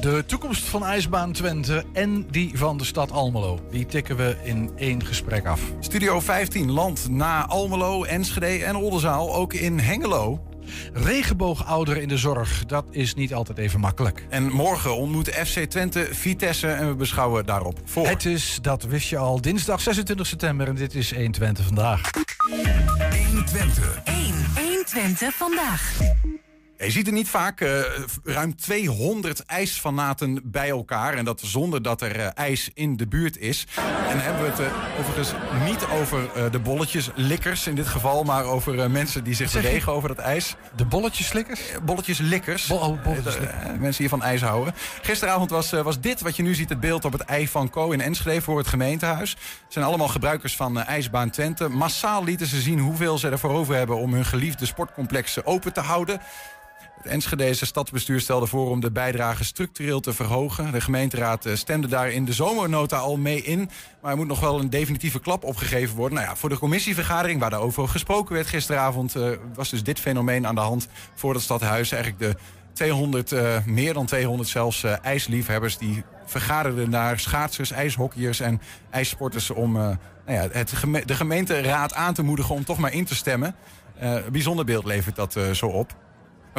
De toekomst van IJsbaan Twente en die van de stad Almelo. Die tikken we in één gesprek af. Studio 15 land na Almelo, Enschede en Oldenzaal. Ook in Hengelo. Regenboogouderen in de zorg, dat is niet altijd even makkelijk. En morgen ontmoet FC Twente Vitesse en we beschouwen daarop voor. Het is, dat wist je al, dinsdag 26 september en dit is 1 Twente vandaag. 1 Twente. 1. 1 Twente vandaag. Je ziet er niet vaak uh, ruim 200 ijsfanaten bij elkaar. En dat zonder dat er uh, ijs in de buurt is. En dan hebben we het uh, overigens niet over de bolletjeslikkers in dit geval. Maar over mensen die zich bewegen over dat ijs. De bolletjeslikkers? bolletjeslikkers. Bo oh, bolletjeslikkers. mensen die van ijs houden. Gisteravond was, was dit wat je nu ziet het beeld op het ei van Co in Enschede voor het gemeentehuis. Het zijn allemaal gebruikers van IJsbaan Twente. Massaal lieten ze zien hoeveel ze ervoor over hebben om hun geliefde sportcomplexen open te houden. Het Enschedeze stadsbestuur stelde voor om de bijdrage structureel te verhogen. De gemeenteraad eh, stemde daar in de zomernota al mee in. Maar er moet nog wel een definitieve klap opgegeven worden. Nou ja, voor de commissievergadering, waar daarover gesproken werd gisteravond... Uh, was dus dit fenomeen aan de hand voor het stadhuis. Eigenlijk de 200, uh, meer dan 200 zelfs ijsliefhebbers... die vergaderden naar schaatsers, ijshockeyers en ijssporters... om nou ja, het de gemeenteraad aan te moedigen om toch maar in te stemmen. bijzonder beeld levert dat zo op.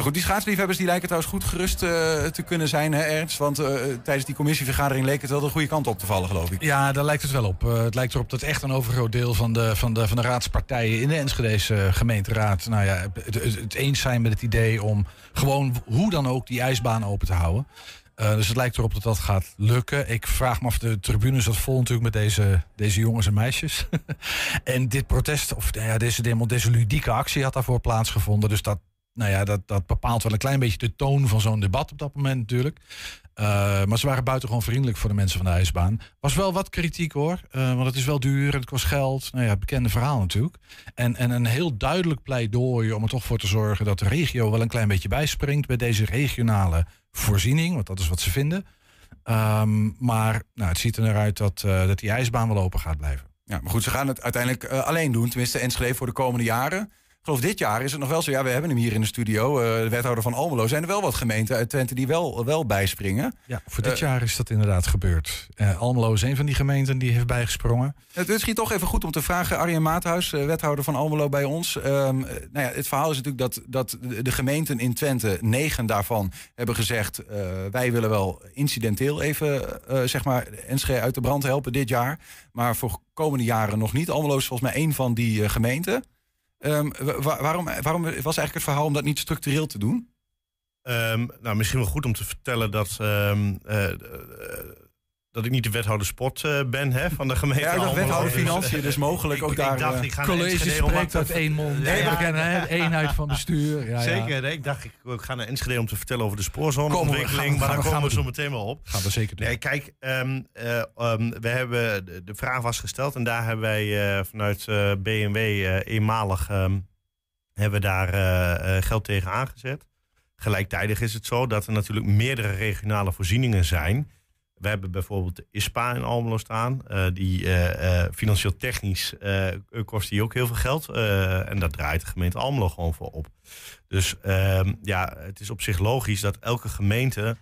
Goed, die schaatsliefhebbers die lijken trouwens goed gerust uh, te kunnen zijn, hè, Ernst? Want uh, tijdens die commissievergadering leek het wel de goede kant op te vallen, geloof ik. Ja, daar lijkt het wel op. Uh, het lijkt erop dat echt een overgroot deel van de, van de, van de raadspartijen in de Enschedese gemeenteraad... nou ja, het, het, eens zijn met het idee om gewoon hoe dan ook die ijsbaan open te houden. dus het lijkt erop dat dat gaat lukken. Ik vraag me af, de tribune zat vol natuurlijk met deze, deze jongens en meisjes. en dit protest, of ja, deze, demo, deze ludieke actie had daarvoor plaatsgevonden. Dus dat, nou ja, dat, dat bepaalt wel een klein beetje de toon van zo'n debat op dat moment natuurlijk. Uh, maar ze waren buitengewoon vriendelijk voor de mensen van de ijsbaan. Was wel wat kritiek hoor, uh, want het is wel duur, het kost geld. Nou ja, bekende verhaal natuurlijk. En, en een heel duidelijk pleidooi om er toch voor te zorgen dat de regio wel een klein beetje bijspringt bij deze regionale voorziening, want dat is wat ze vinden. Um, maar nou, het ziet er naar uit dat, uh, dat die ijsbaan wel open gaat blijven. Ja, maar goed, ze gaan het uiteindelijk alleen doen, tenminste Enschede voor de komende jaren. Geloof dit jaar is het nog wel zo. Ja, we hebben hem hier in de studio. Uh, de wethouder van Almelo. Zijn er wel wat gemeenten uit Twente die wel, wel bijspringen? Ja, voor dit uh, jaar is dat inderdaad gebeurd. Uh, Almelo is een van die gemeenten die heeft bijgesprongen. Het is misschien toch even goed om te vragen. Arjen Maathuis, wethouder van Almelo bij ons. Um, nou ja, het verhaal is natuurlijk dat, dat de gemeenten in Twente, negen daarvan, hebben gezegd... wij willen wel incidenteel even, zeg maar, Enschede uit de brand helpen dit jaar. Maar voor komende jaren nog niet. Almelo is volgens mij één van die gemeenten. Um, waarom, waarom was eigenlijk het verhaal om dat niet structureel te doen? Um, nou, misschien wel goed om te vertellen dat um, uh, dat ik niet de wethouder sport uh, ben hè, van de gemeente. Ja, de wethouder financiën, dus mogelijk ik, ook daar. Dacht, ik ga college spreekt uit één mond. Nee, ja, ja. eenheid van bestuur. Ja, zeker, nee, ik dacht, ik, ik ga naar Enschede om te vertellen over de spoorzoneontwikkeling. Maar daar komen we zo meteen wel op. Gaan we zeker doen. Nee, kijk, um, uh, um, we hebben de, de, vraag was gesteld en daar hebben wij uh, vanuit BMW eenmalig um, hebben we daar geld tegen aangezet. Gelijktijdig is het zo dat er natuurlijk meerdere regionale voorzieningen zijn we hebben bijvoorbeeld de ISPA in Almelo staan. Uh, die uh, uh, financieel technisch kost die ook heel veel geld. en daar draait de gemeente Almelo gewoon voor op. Dus ehm, ja, het is op zich logisch dat elke gemeente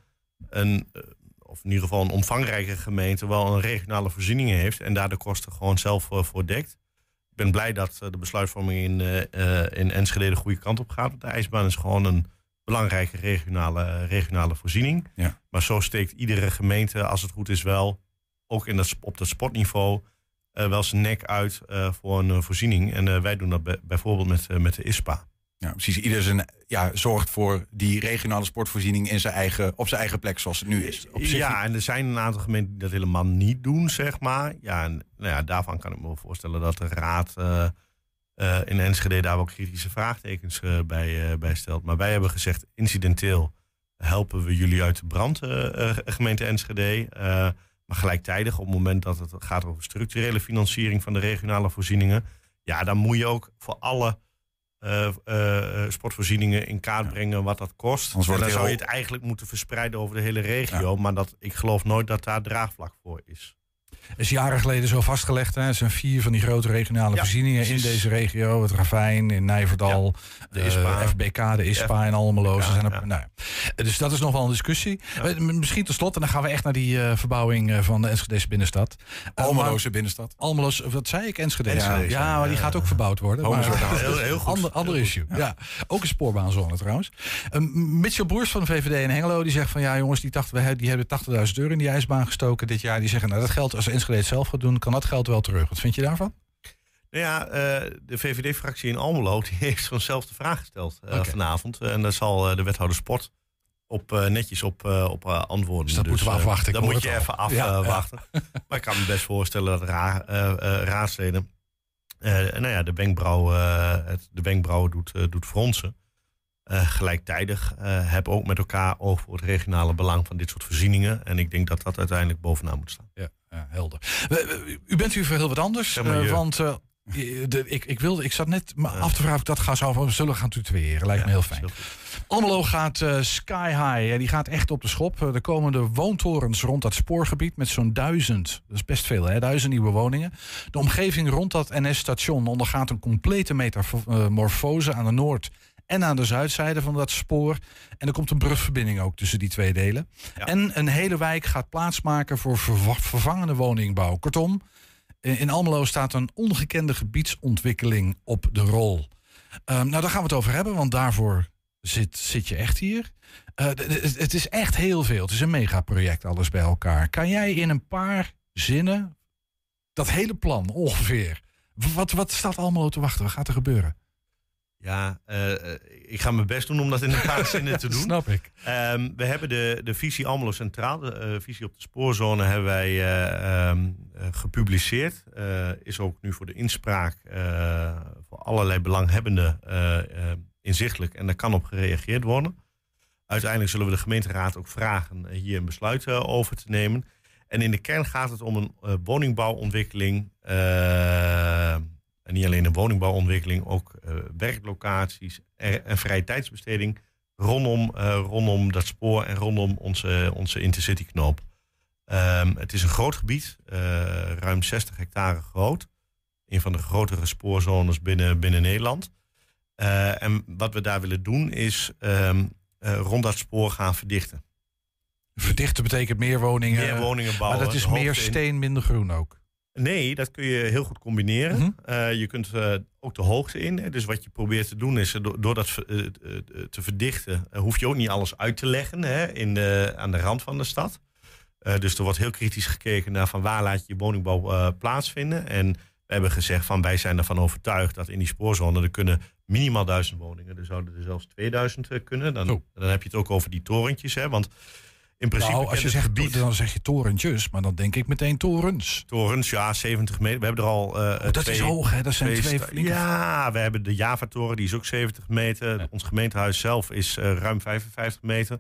een, of in ieder geval een omvangrijke gemeente, wel een regionale voorziening heeft en daar de kosten gewoon zelf voor dekt. Ik ben blij dat de besluitvorming in, in Enschede de goede kant op gaat. De ijsbaan is gewoon een belangrijke regionale, regionale voorziening. Ja. Maar zo steekt iedere gemeente, als het goed is, wel, ook in dat, op dat sportniveau, uh, wel zijn nek uit uh, voor een voorziening. En wij doen dat bijvoorbeeld met, met de ISPA. Ja, precies. Ieder zijn, ja, zorgt voor die regionale sportvoorziening in zijn eigen, op zijn eigen plek zoals het nu is. Op zich ja, en er zijn een aantal gemeenten die dat helemaal niet doen, zeg maar. Ja, en, nou ja, daarvan kan ik me wel voorstellen dat de raad uh, in Enschede daar wel kritische vraagtekens uh, bij, uh, bij stelt. Maar wij hebben gezegd, incidenteel helpen we jullie uit de brand, gemeente Enschede. maar gelijktijdig, op het moment dat het gaat over structurele financiering van de regionale voorzieningen, ja, dan moet je ook voor alle sportvoorzieningen in kaart brengen wat dat kost. En dan zou je het eigenlijk moeten verspreiden over de hele regio. Ja. Maar dat, ik geloof nooit dat daar draagvlak voor is. Is jaren geleden zo vastgelegd. Hè. Er zijn vier van die grote regionale Ja, voorzieningen in deze regio. Het Ravijn, in Nijverdal, de ISPA. FBK, de ISPA en Almelo. Ja, er, ja. nou, dus dat is nog wel een discussie. Eh, Misschien tot slot, en dan gaan we echt naar die eh, verbouwing eh, van de Enschedese binnenstad. Almeloze binnenstad. Almeloos, wat zei ik? Enschede. Enschede, ja, ja. maar die gaat ook verbouwd worden. Maar- Heel, heel goed. Ander, ander Heel goed. issue. Ja. Ook een spoorbaanzone trouwens. Um, Mitchell Broers van de VVD in Hengelo die zegt van ja jongens, die, 80, we hebben- die hebben 80.000 euro in die ijsbaan gestoken dit jaar. Die zeggen nou dat geld, als Enschede het zelf gaat doen, kan dat geld wel terug. Wat vind je daarvan? Nou ja, eh, de VVD-fractie in Almelo die heeft zo'nzelfde vraag gesteld eh, vanavond. En daar zal eh, de wethouder sport op, eh, netjes op, eh, op eh, antwoorden. Dus dat moeten we eh, afwachten, hoor moet je al. even Ja, ja. afwachten. maar ik kan me best voorstellen dat ra eh, eh, raadsleden eh, nou ja, de wenkbrauw, eh, het, de wenkbrauw doet, eh, doet fronsen. Eh, gelijktijdig eh, hebben ook met elkaar oog voor het regionale belang van dit soort voorzieningen. En ik denk dat dat uiteindelijk bovenaan moet staan. Ja helder. We- we- U bent hier voor heel wat anders. Eh, want eh, de, ik, ik, wilde, ik zat net me af te vragen of ik dat ga zou zullen gaan tutoyeren. Lijkt me heel fijn. Almelo gaat eh, sky high. Die gaat echt op de schop. Eh, Er komen de woontorens rond dat spoorgebied met zo'n duizend. Dat is best veel, hè? Duizend nieuwe woningen. De omgeving rond dat NS-station ondergaat een complete metamorfose aan de noord- en aan de zuidzijde van dat spoor. En er komt een brugverbinding ook tussen die twee delen. Ja. En een hele wijk gaat plaatsmaken voor verva- vervangende woningbouw. Kortom, in Almelo staat een ongekende gebiedsontwikkeling op de rol. Ehm, nou, daar gaan we het over hebben, want daarvoor zit, zit je echt hier. Eh, het is echt heel veel. Het is een megaproject, alles bij elkaar. Kan jij in een paar zinnen dat hele plan ongeveer... Wat, wat staat Almelo te wachten? Wat gaat er gebeuren? Ja, eh, eh, ik ga mijn best doen om dat in een paar zinnen te doen. Snap ik. Ehm, we hebben de, de visie Almelo Centraal, de eh, visie op de spoorzone, hebben wij eh, ehm, eh, gepubliceerd. Is ook nu voor de inspraak voor allerlei belanghebbenden eh, eh, inzichtelijk en daar kan op gereageerd worden. Uiteindelijk zullen we de gemeenteraad ook vragen hier een besluit over te nemen. En in de kern gaat het om een woningbouwontwikkeling. En niet alleen een woningbouwontwikkeling, ook eh, werklocaties en, en vrije tijdsbesteding rondom, eh, rondom dat spoor en rondom onze, onze intercityknoop. Ehm, het is een groot gebied, eh, ruim 60 hectare groot. Een van de grotere spoorzones binnen, binnen Nederland. En wat we daar willen doen is ehm, eh, rond dat spoor gaan verdichten. Verdichten betekent meer woningen. Meer woningen bouwen. maar dat is meer steen, minder groen ook. Nee, dat kun je heel goed combineren. Mhm. Eh, je kunt eh, ook de hoogte in. Dus wat je probeert te doen is, eh, door, dat te verdichten, hoef je ook niet alles uit te leggen hè, in de, aan de rand van de stad. Dus er wordt heel kritisch gekeken naar van waar laat je je woningbouw plaatsvinden. En we hebben gezegd van wij zijn ervan overtuigd dat in die spoorzone er kunnen minimaal duizend woningen. Er zouden er zelfs 2000 eh, kunnen. Dan, Zo. dan heb je het ook over die torentjes. Hè, want in principe Nou, als je zegt, gebied... dan zeg je torentjes, maar dan denk ik meteen torens. Torens, ja, 70 meter. We hebben er al. eh, Oh, dat twee, is hoog, hè? Dat zijn twee. Ja, we hebben de Java-toren, die is ook 70 meter. Ja. Ons gemeentehuis zelf is eh, ruim 55 meter.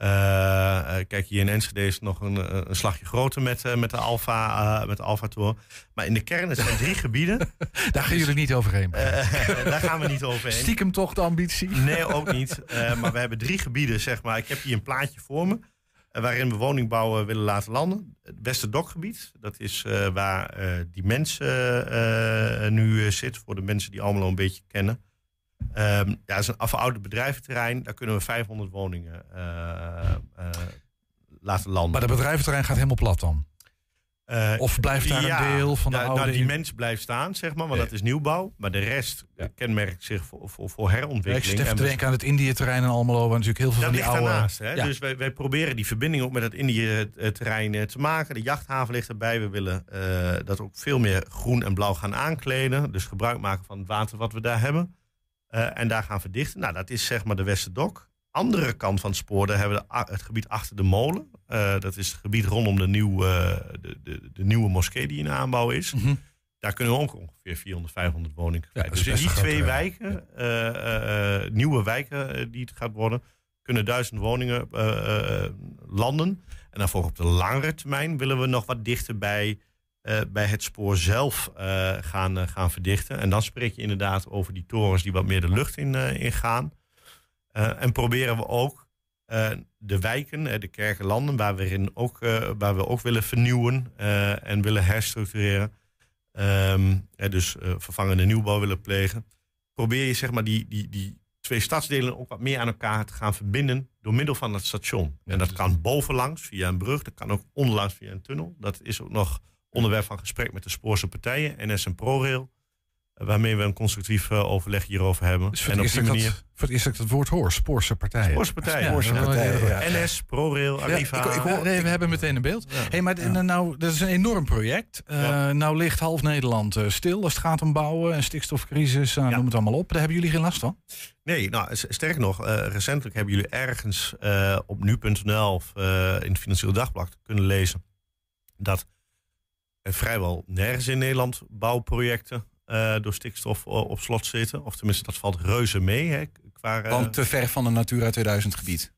Eh, eh, kijk, hier in Enschede is het nog een, eh, een slagje groter met, met de Alfa, met de Alfa-toren. Maar in de kern, zijn drie gebieden. Daar gaan jullie niet overheen. Daar gaan we niet overheen. Stiekem toch de ambitie? Nee, ook niet. Maar we hebben drie gebieden, zeg maar. Ik heb hier een plaatje voor me. waarin we woningbouw willen laten landen. Het Westerdokgebied, dat is waar die mensen nu zit. Voor de mensen die Almelo een beetje kennen. Ehm, ja, het is een verouderd bedrijventerrein. Daar kunnen we 500 woningen eh, eh, laten landen. Maar de bedrijventerrein gaat helemaal plat dan? Eh, Of blijft daar ja, een deel van de nou, oude... Nou, die mensen blijft staan, zeg maar, want Ja. dat is nieuwbouw. Maar de rest Ja. kenmerkt zich voor, voor, ik herontwikkeling. zit En te denken aan het Indië-terrein in Almelo... waar natuurlijk heel veel dat van die oude... daarnaast. Hè? Dus wij, wij proberen die verbinding ook met het Indië-terrein te maken. De jachthaven ligt erbij. We willen dat ook veel meer groen en blauw gaan aankleden. Dus gebruik maken van het water wat we daar hebben. Eh, en daar gaan verdichten. Nou, dat is zeg maar de Westerdok. Andere kant van het spoor, daar hebben we het gebied achter de molen. Eh, dat is het gebied rondom de, nieuw, eh, de, de, de nieuwe moskee die in aanbouw is. Mhm. Daar kunnen we ook ongeveer 400, 500 woningen Ja, dus in die twee wijken, nieuwe wijken die het gaat worden, kunnen duizend woningen landen. En daarvoor op de langere termijn willen we nog wat dichter bij, eh, bij het spoor zelf eh, gaan, eh, gaan verdichten. En dan spreek je inderdaad over die torens die wat meer de lucht in, in gaan. En proberen we ook de wijken, de kerkenlanden, waar we, in ook, waar we ook willen vernieuwen en willen herstructureren. Eh, dus vervangende nieuwbouw willen plegen. Probeer je zeg maar die, die, die twee stadsdelen ook wat meer aan elkaar te gaan verbinden door middel van het station. en dat dus- kan bovenlangs via een brug, dat kan ook onderlangs via een tunnel. Dat is ook nog onderwerp van gesprek met de Spoorse partijen, NS en ProRail. eh, Waarmee we een constructief eh, overleg hierover hebben. Dus voor, en het op die manier. dat, voor het eerst dat ik dat woord hoor, Spoorse partijen. Spoorse partijen. Spoorse Ja, partijen, ja. NS, ProRail, Arriva. ik- ik hoor- nee, we hebben meteen een beeld. Ja. Hey, maar d- nou, dat is een enorm project. Eh, Ja. Nou ligt half Nederland eh, stil als het gaat om bouwen en stikstofcrisis. nou, Ja. Noem het allemaal op. Daar hebben jullie geen last van? Nee, nou, s- sterker nog, eh, recentelijk hebben jullie ergens eh, op nu.nl of in het Financieel Dagblad kunnen lezen dat vrijwel nergens in Nederland bouwprojecten eh, door stikstof o- op slot zitten. Of tenminste, dat valt reuze mee. Hè, qua, eh, Want te ver van een Natura 2000 gebied.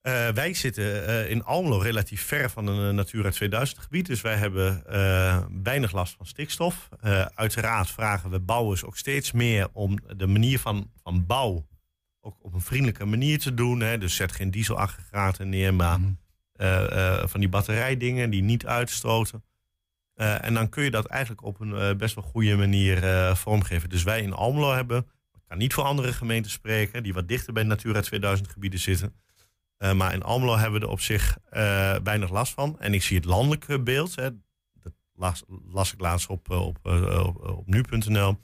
Eh, wij zitten eh, in Almelo relatief ver van een eh, Natura 2000 gebied. Dus wij hebben eh, weinig last van stikstof. Eh, uiteraard vragen we bouwers ook steeds meer om de manier van, van bouw ook op een vriendelijke manier te doen. Hè. Dus zet geen dieselaggregaten neer, maar Mhm. eh, eh, van die batterijdingen die niet uitstoten. Eh, en dan kun je dat eigenlijk op een eh, best wel goede manier eh, vormgeven. Dus wij in Almelo hebben, ik kan niet voor andere gemeenten spreken, die wat dichter bij Natura 2000 gebieden zitten. Maar in Almelo hebben we er op zich weinig last van. En ik zie het landelijke beeld, hè, dat las, ik laatst op, op, op nu.nl,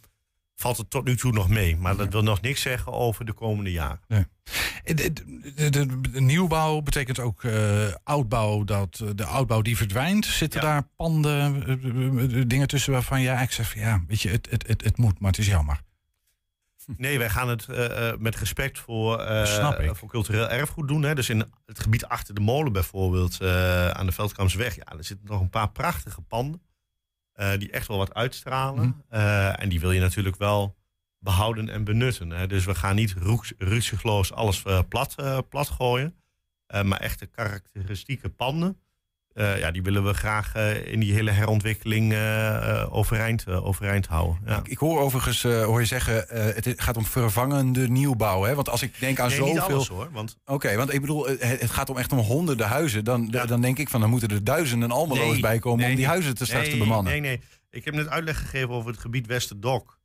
valt het tot nu toe nog mee. Maar dat wil nog niks zeggen over de komende jaren. Eh, De, de- de- de- de nieuwbouw betekent ook eh, oudbouw, dat eh, de oudbouw die verdwijnt. Zitten Ja. daar panden, dingen tussen waarvan jij eigenlijk zegt van ja, weet je, het, het, het, het moet, maar het is jammer. Nee, wij gaan het met respect voor, ik. voor cultureel erfgoed doen. Hè. Dus in het gebied achter de molen bijvoorbeeld, aan de Veldkamsweg, ja, er zitten nog een paar prachtige panden. Eh, die echt wel wat uitstralen. Mhm. Eh, en die wil je natuurlijk wel behouden en benutten. Hè. Dus we gaan niet ruzieloos alles eh, plat, plat gooien. Maar echte karakteristieke panden. Eh, ja, die willen we graag eh, in die hele herontwikkeling eh, overeind, overeind houden. Ja. Ik, ik hoor overigens, hoor je zeggen, het gaat om vervangende nieuwbouw. Hè? Want als ik denk aan Nee, niet zoveel... alles hoor. Want Oké, want ik bedoel, het het gaat om echt om honderden huizen. Dan, Ja. dan denk ik van, dan moeten er duizenden Almelo's Nee, bij komen om die huizen te straks te bemannen. Nee, nee. Ik heb net uitleg gegeven over het gebied Westerdok.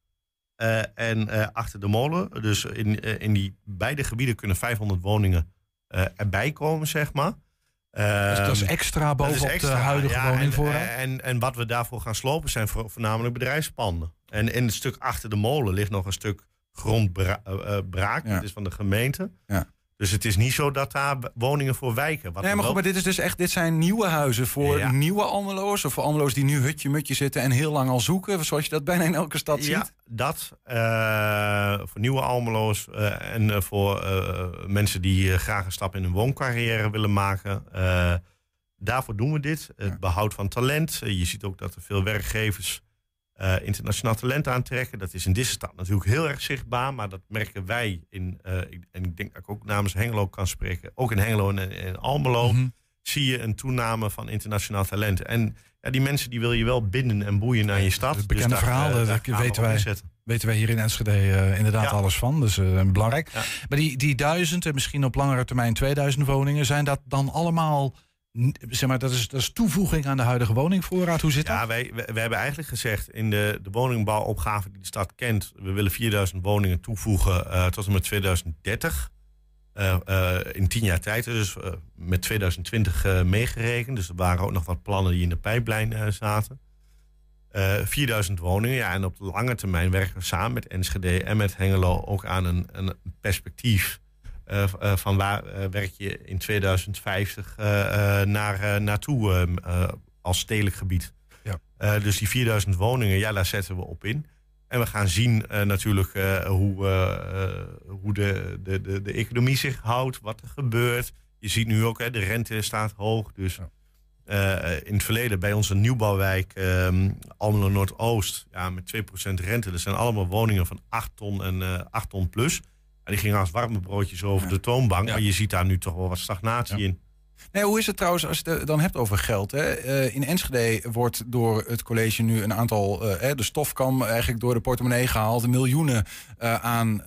en achter de molen. Dus in, in die beide gebieden kunnen 500 woningen erbij komen, zeg maar. Dus dat is Ehm, extra bovenop is extra, de huidige ja, woningvoorraad. En, en, en wat we daarvoor gaan slopen zijn vo- voornamelijk bedrijfspanden. En in het stuk achter de molen ligt nog een stuk grondbraak. Ja. Dat is van de gemeente. Ja. Dus het is niet zo dat daar woningen voor wijken. Nee, maar, goed, wel- maar dit, is dus echt, dit zijn nieuwe huizen voor Ja. nieuwe Almelo's. Of voor Almelo's die nu hutje-mutje zitten en heel lang al zoeken. Zoals je dat bijna in elke stad Ja, ziet. dat. eh, voor nieuwe Almelo's eh, en eh, voor mensen die graag een stap in hun wooncarrière willen maken. Daarvoor doen we dit. Het Ja. behoud van talent. Je ziet ook dat er veel werkgevers eh, internationaal talent aantrekken. Dat is in deze stad natuurlijk heel erg zichtbaar. Maar dat merken wij in, eh, en ik denk dat ik ook namens Hengelo kan spreken. Ook in Hengelo en in Almelo Mhm. zie je een toename van internationaal talent. En ja, die mensen die wil je wel binden en boeien aan je stad. het bekende daar, verhaal, eh, daar weten gaan we op wij. Weten wij hier in Enschede eh, inderdaad Ja. alles van. Dus eh, belangrijk. Ja. Maar die, die duizend en misschien op langere termijn 2000 woningen, zijn dat dan allemaal. Zeg maar, dat is, dat is toevoeging aan de huidige woningvoorraad. Hoe zit dat? Ja, wij, wij, wij hebben eigenlijk gezegd in de, de woningbouwopgave die de stad kent, we willen 4000 woningen toevoegen eh, tot en met 2030. Eh, eh, in tien jaar tijd, dus met 2020 eh, meegerekend. Dus er waren ook nog wat plannen die in de pijplijn zaten. Eh 4000 woningen, ja, en op de lange termijn werken we samen met Enschede en met Hengelo ook aan een, een perspectief. Eh, eh, van waar eh, werk je in 2050 eh, eh, naar, naartoe eh, eh, als stedelijk gebied. Ja. Dus die 4000 woningen, ja, daar zetten we op in. En we gaan zien natuurlijk hoe, hoe de, de, de, de economie zich houdt, wat er gebeurt. Je ziet nu ook, hè, de rente staat hoog. Dus in het verleden bij onze nieuwbouwwijk ehm Almelo Noordoost, ja, met 2% rente. Dat zijn allemaal woningen van 8 ton en eh 8 ton plus. En die gingen als warme broodjes over de toonbank. Maar je ziet daar nu toch wel wat stagnatie in. Nee, hoe is het trouwens als je het dan hebt over geld? Hè? Eh, in Enschede wordt door het college nu een aantal, uh, de stofkam eigenlijk door de portemonnee gehaald. Miljoenen uh, aan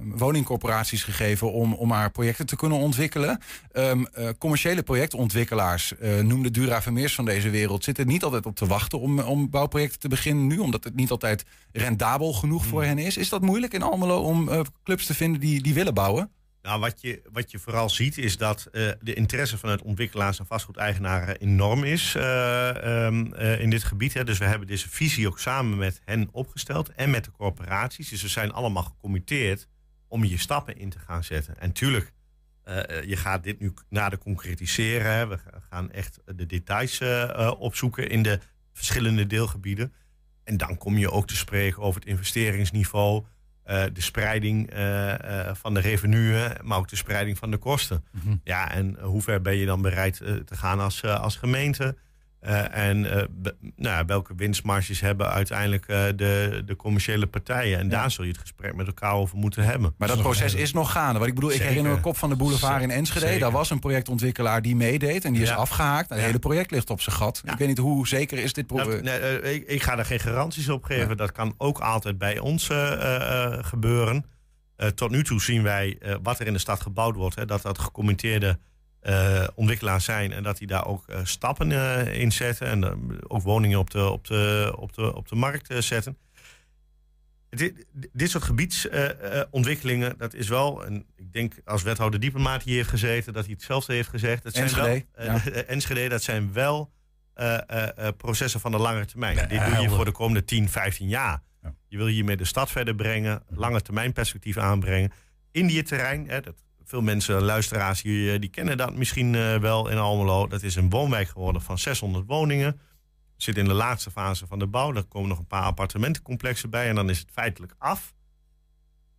woningcorporaties gegeven om, om maar projecten te kunnen ontwikkelen. Um, commerciële projectontwikkelaars, noem de Dura Vermeers van deze wereld, zitten niet altijd op te wachten om, om bouwprojecten te beginnen nu, omdat het niet altijd rendabel genoeg voor hen is. Is dat moeilijk in Almelo om clubs te vinden die, die willen bouwen? Nou, wat je, wat je vooral ziet is dat uh, de interesse vanuit ontwikkelaars en vastgoedeigenaren enorm is uh, um, uh, in dit gebied. Hè. Dus we hebben deze visie ook samen met hen opgesteld en met de corporaties. Dus we zijn allemaal gecommitteerd om je stappen in te gaan zetten. En tuurlijk, je gaat dit nu nader concretiseren. Hè. We gaan echt de details opzoeken in de verschillende deelgebieden. En dan kom je ook te spreken over het investeringsniveau. Uh, de spreiding uh, uh, van de revenuen, maar ook de spreiding van de kosten. Mm -hmm. Ja, en hoe ver ben je dan bereid te gaan als, als gemeente? Uh, en uh, nou, welke winstmarges hebben uiteindelijk uh, de, de commerciële partijen? En ja. daar zul je het gesprek met elkaar over moeten hebben. Maar dat proces is nog gaande. Wat ik bedoel, Zeker. ik herinner me Kop van de Boulevard in Enschede. Zeker. Daar was een projectontwikkelaar die meedeed en die is ja. afgehaakt. Het hele project ligt op zijn gat. Ik weet niet hoe zeker is dit. Nou, nee, ik, ik, ga daar geen garanties op geven. Dat kan ook altijd bij ons gebeuren. tot nu toe zien wij wat er in de stad gebouwd wordt. Hè, dat dat gecommenteerde uh, ontwikkelaars zijn en dat die daar ook uh, stappen uh, in zetten en ook woningen op de, op de, op de, op de markt zetten. Dit, dit soort gebiedsontwikkelingen, dat is wel, en ik denk als wethouder diplomaat hier heeft gezeten, dat hij hetzelfde heeft gezegd. Dat zijn wel, ja. Enschede, dat zijn wel processen van de lange termijn. Ja, dit doe je voor de komende 10, 15 jaar. Ja. Je wil hiermee de stad verder brengen, lange termijn perspectief aanbrengen. Indië-terrein, dat veel mensen, luisteraars hier, die kennen dat misschien uh, wel in Almelo. Dat is een woonwijk geworden van 600 woningen. Zit in de laatste fase van de bouw. Er komen nog een paar appartementencomplexen bij en dan is het feitelijk af.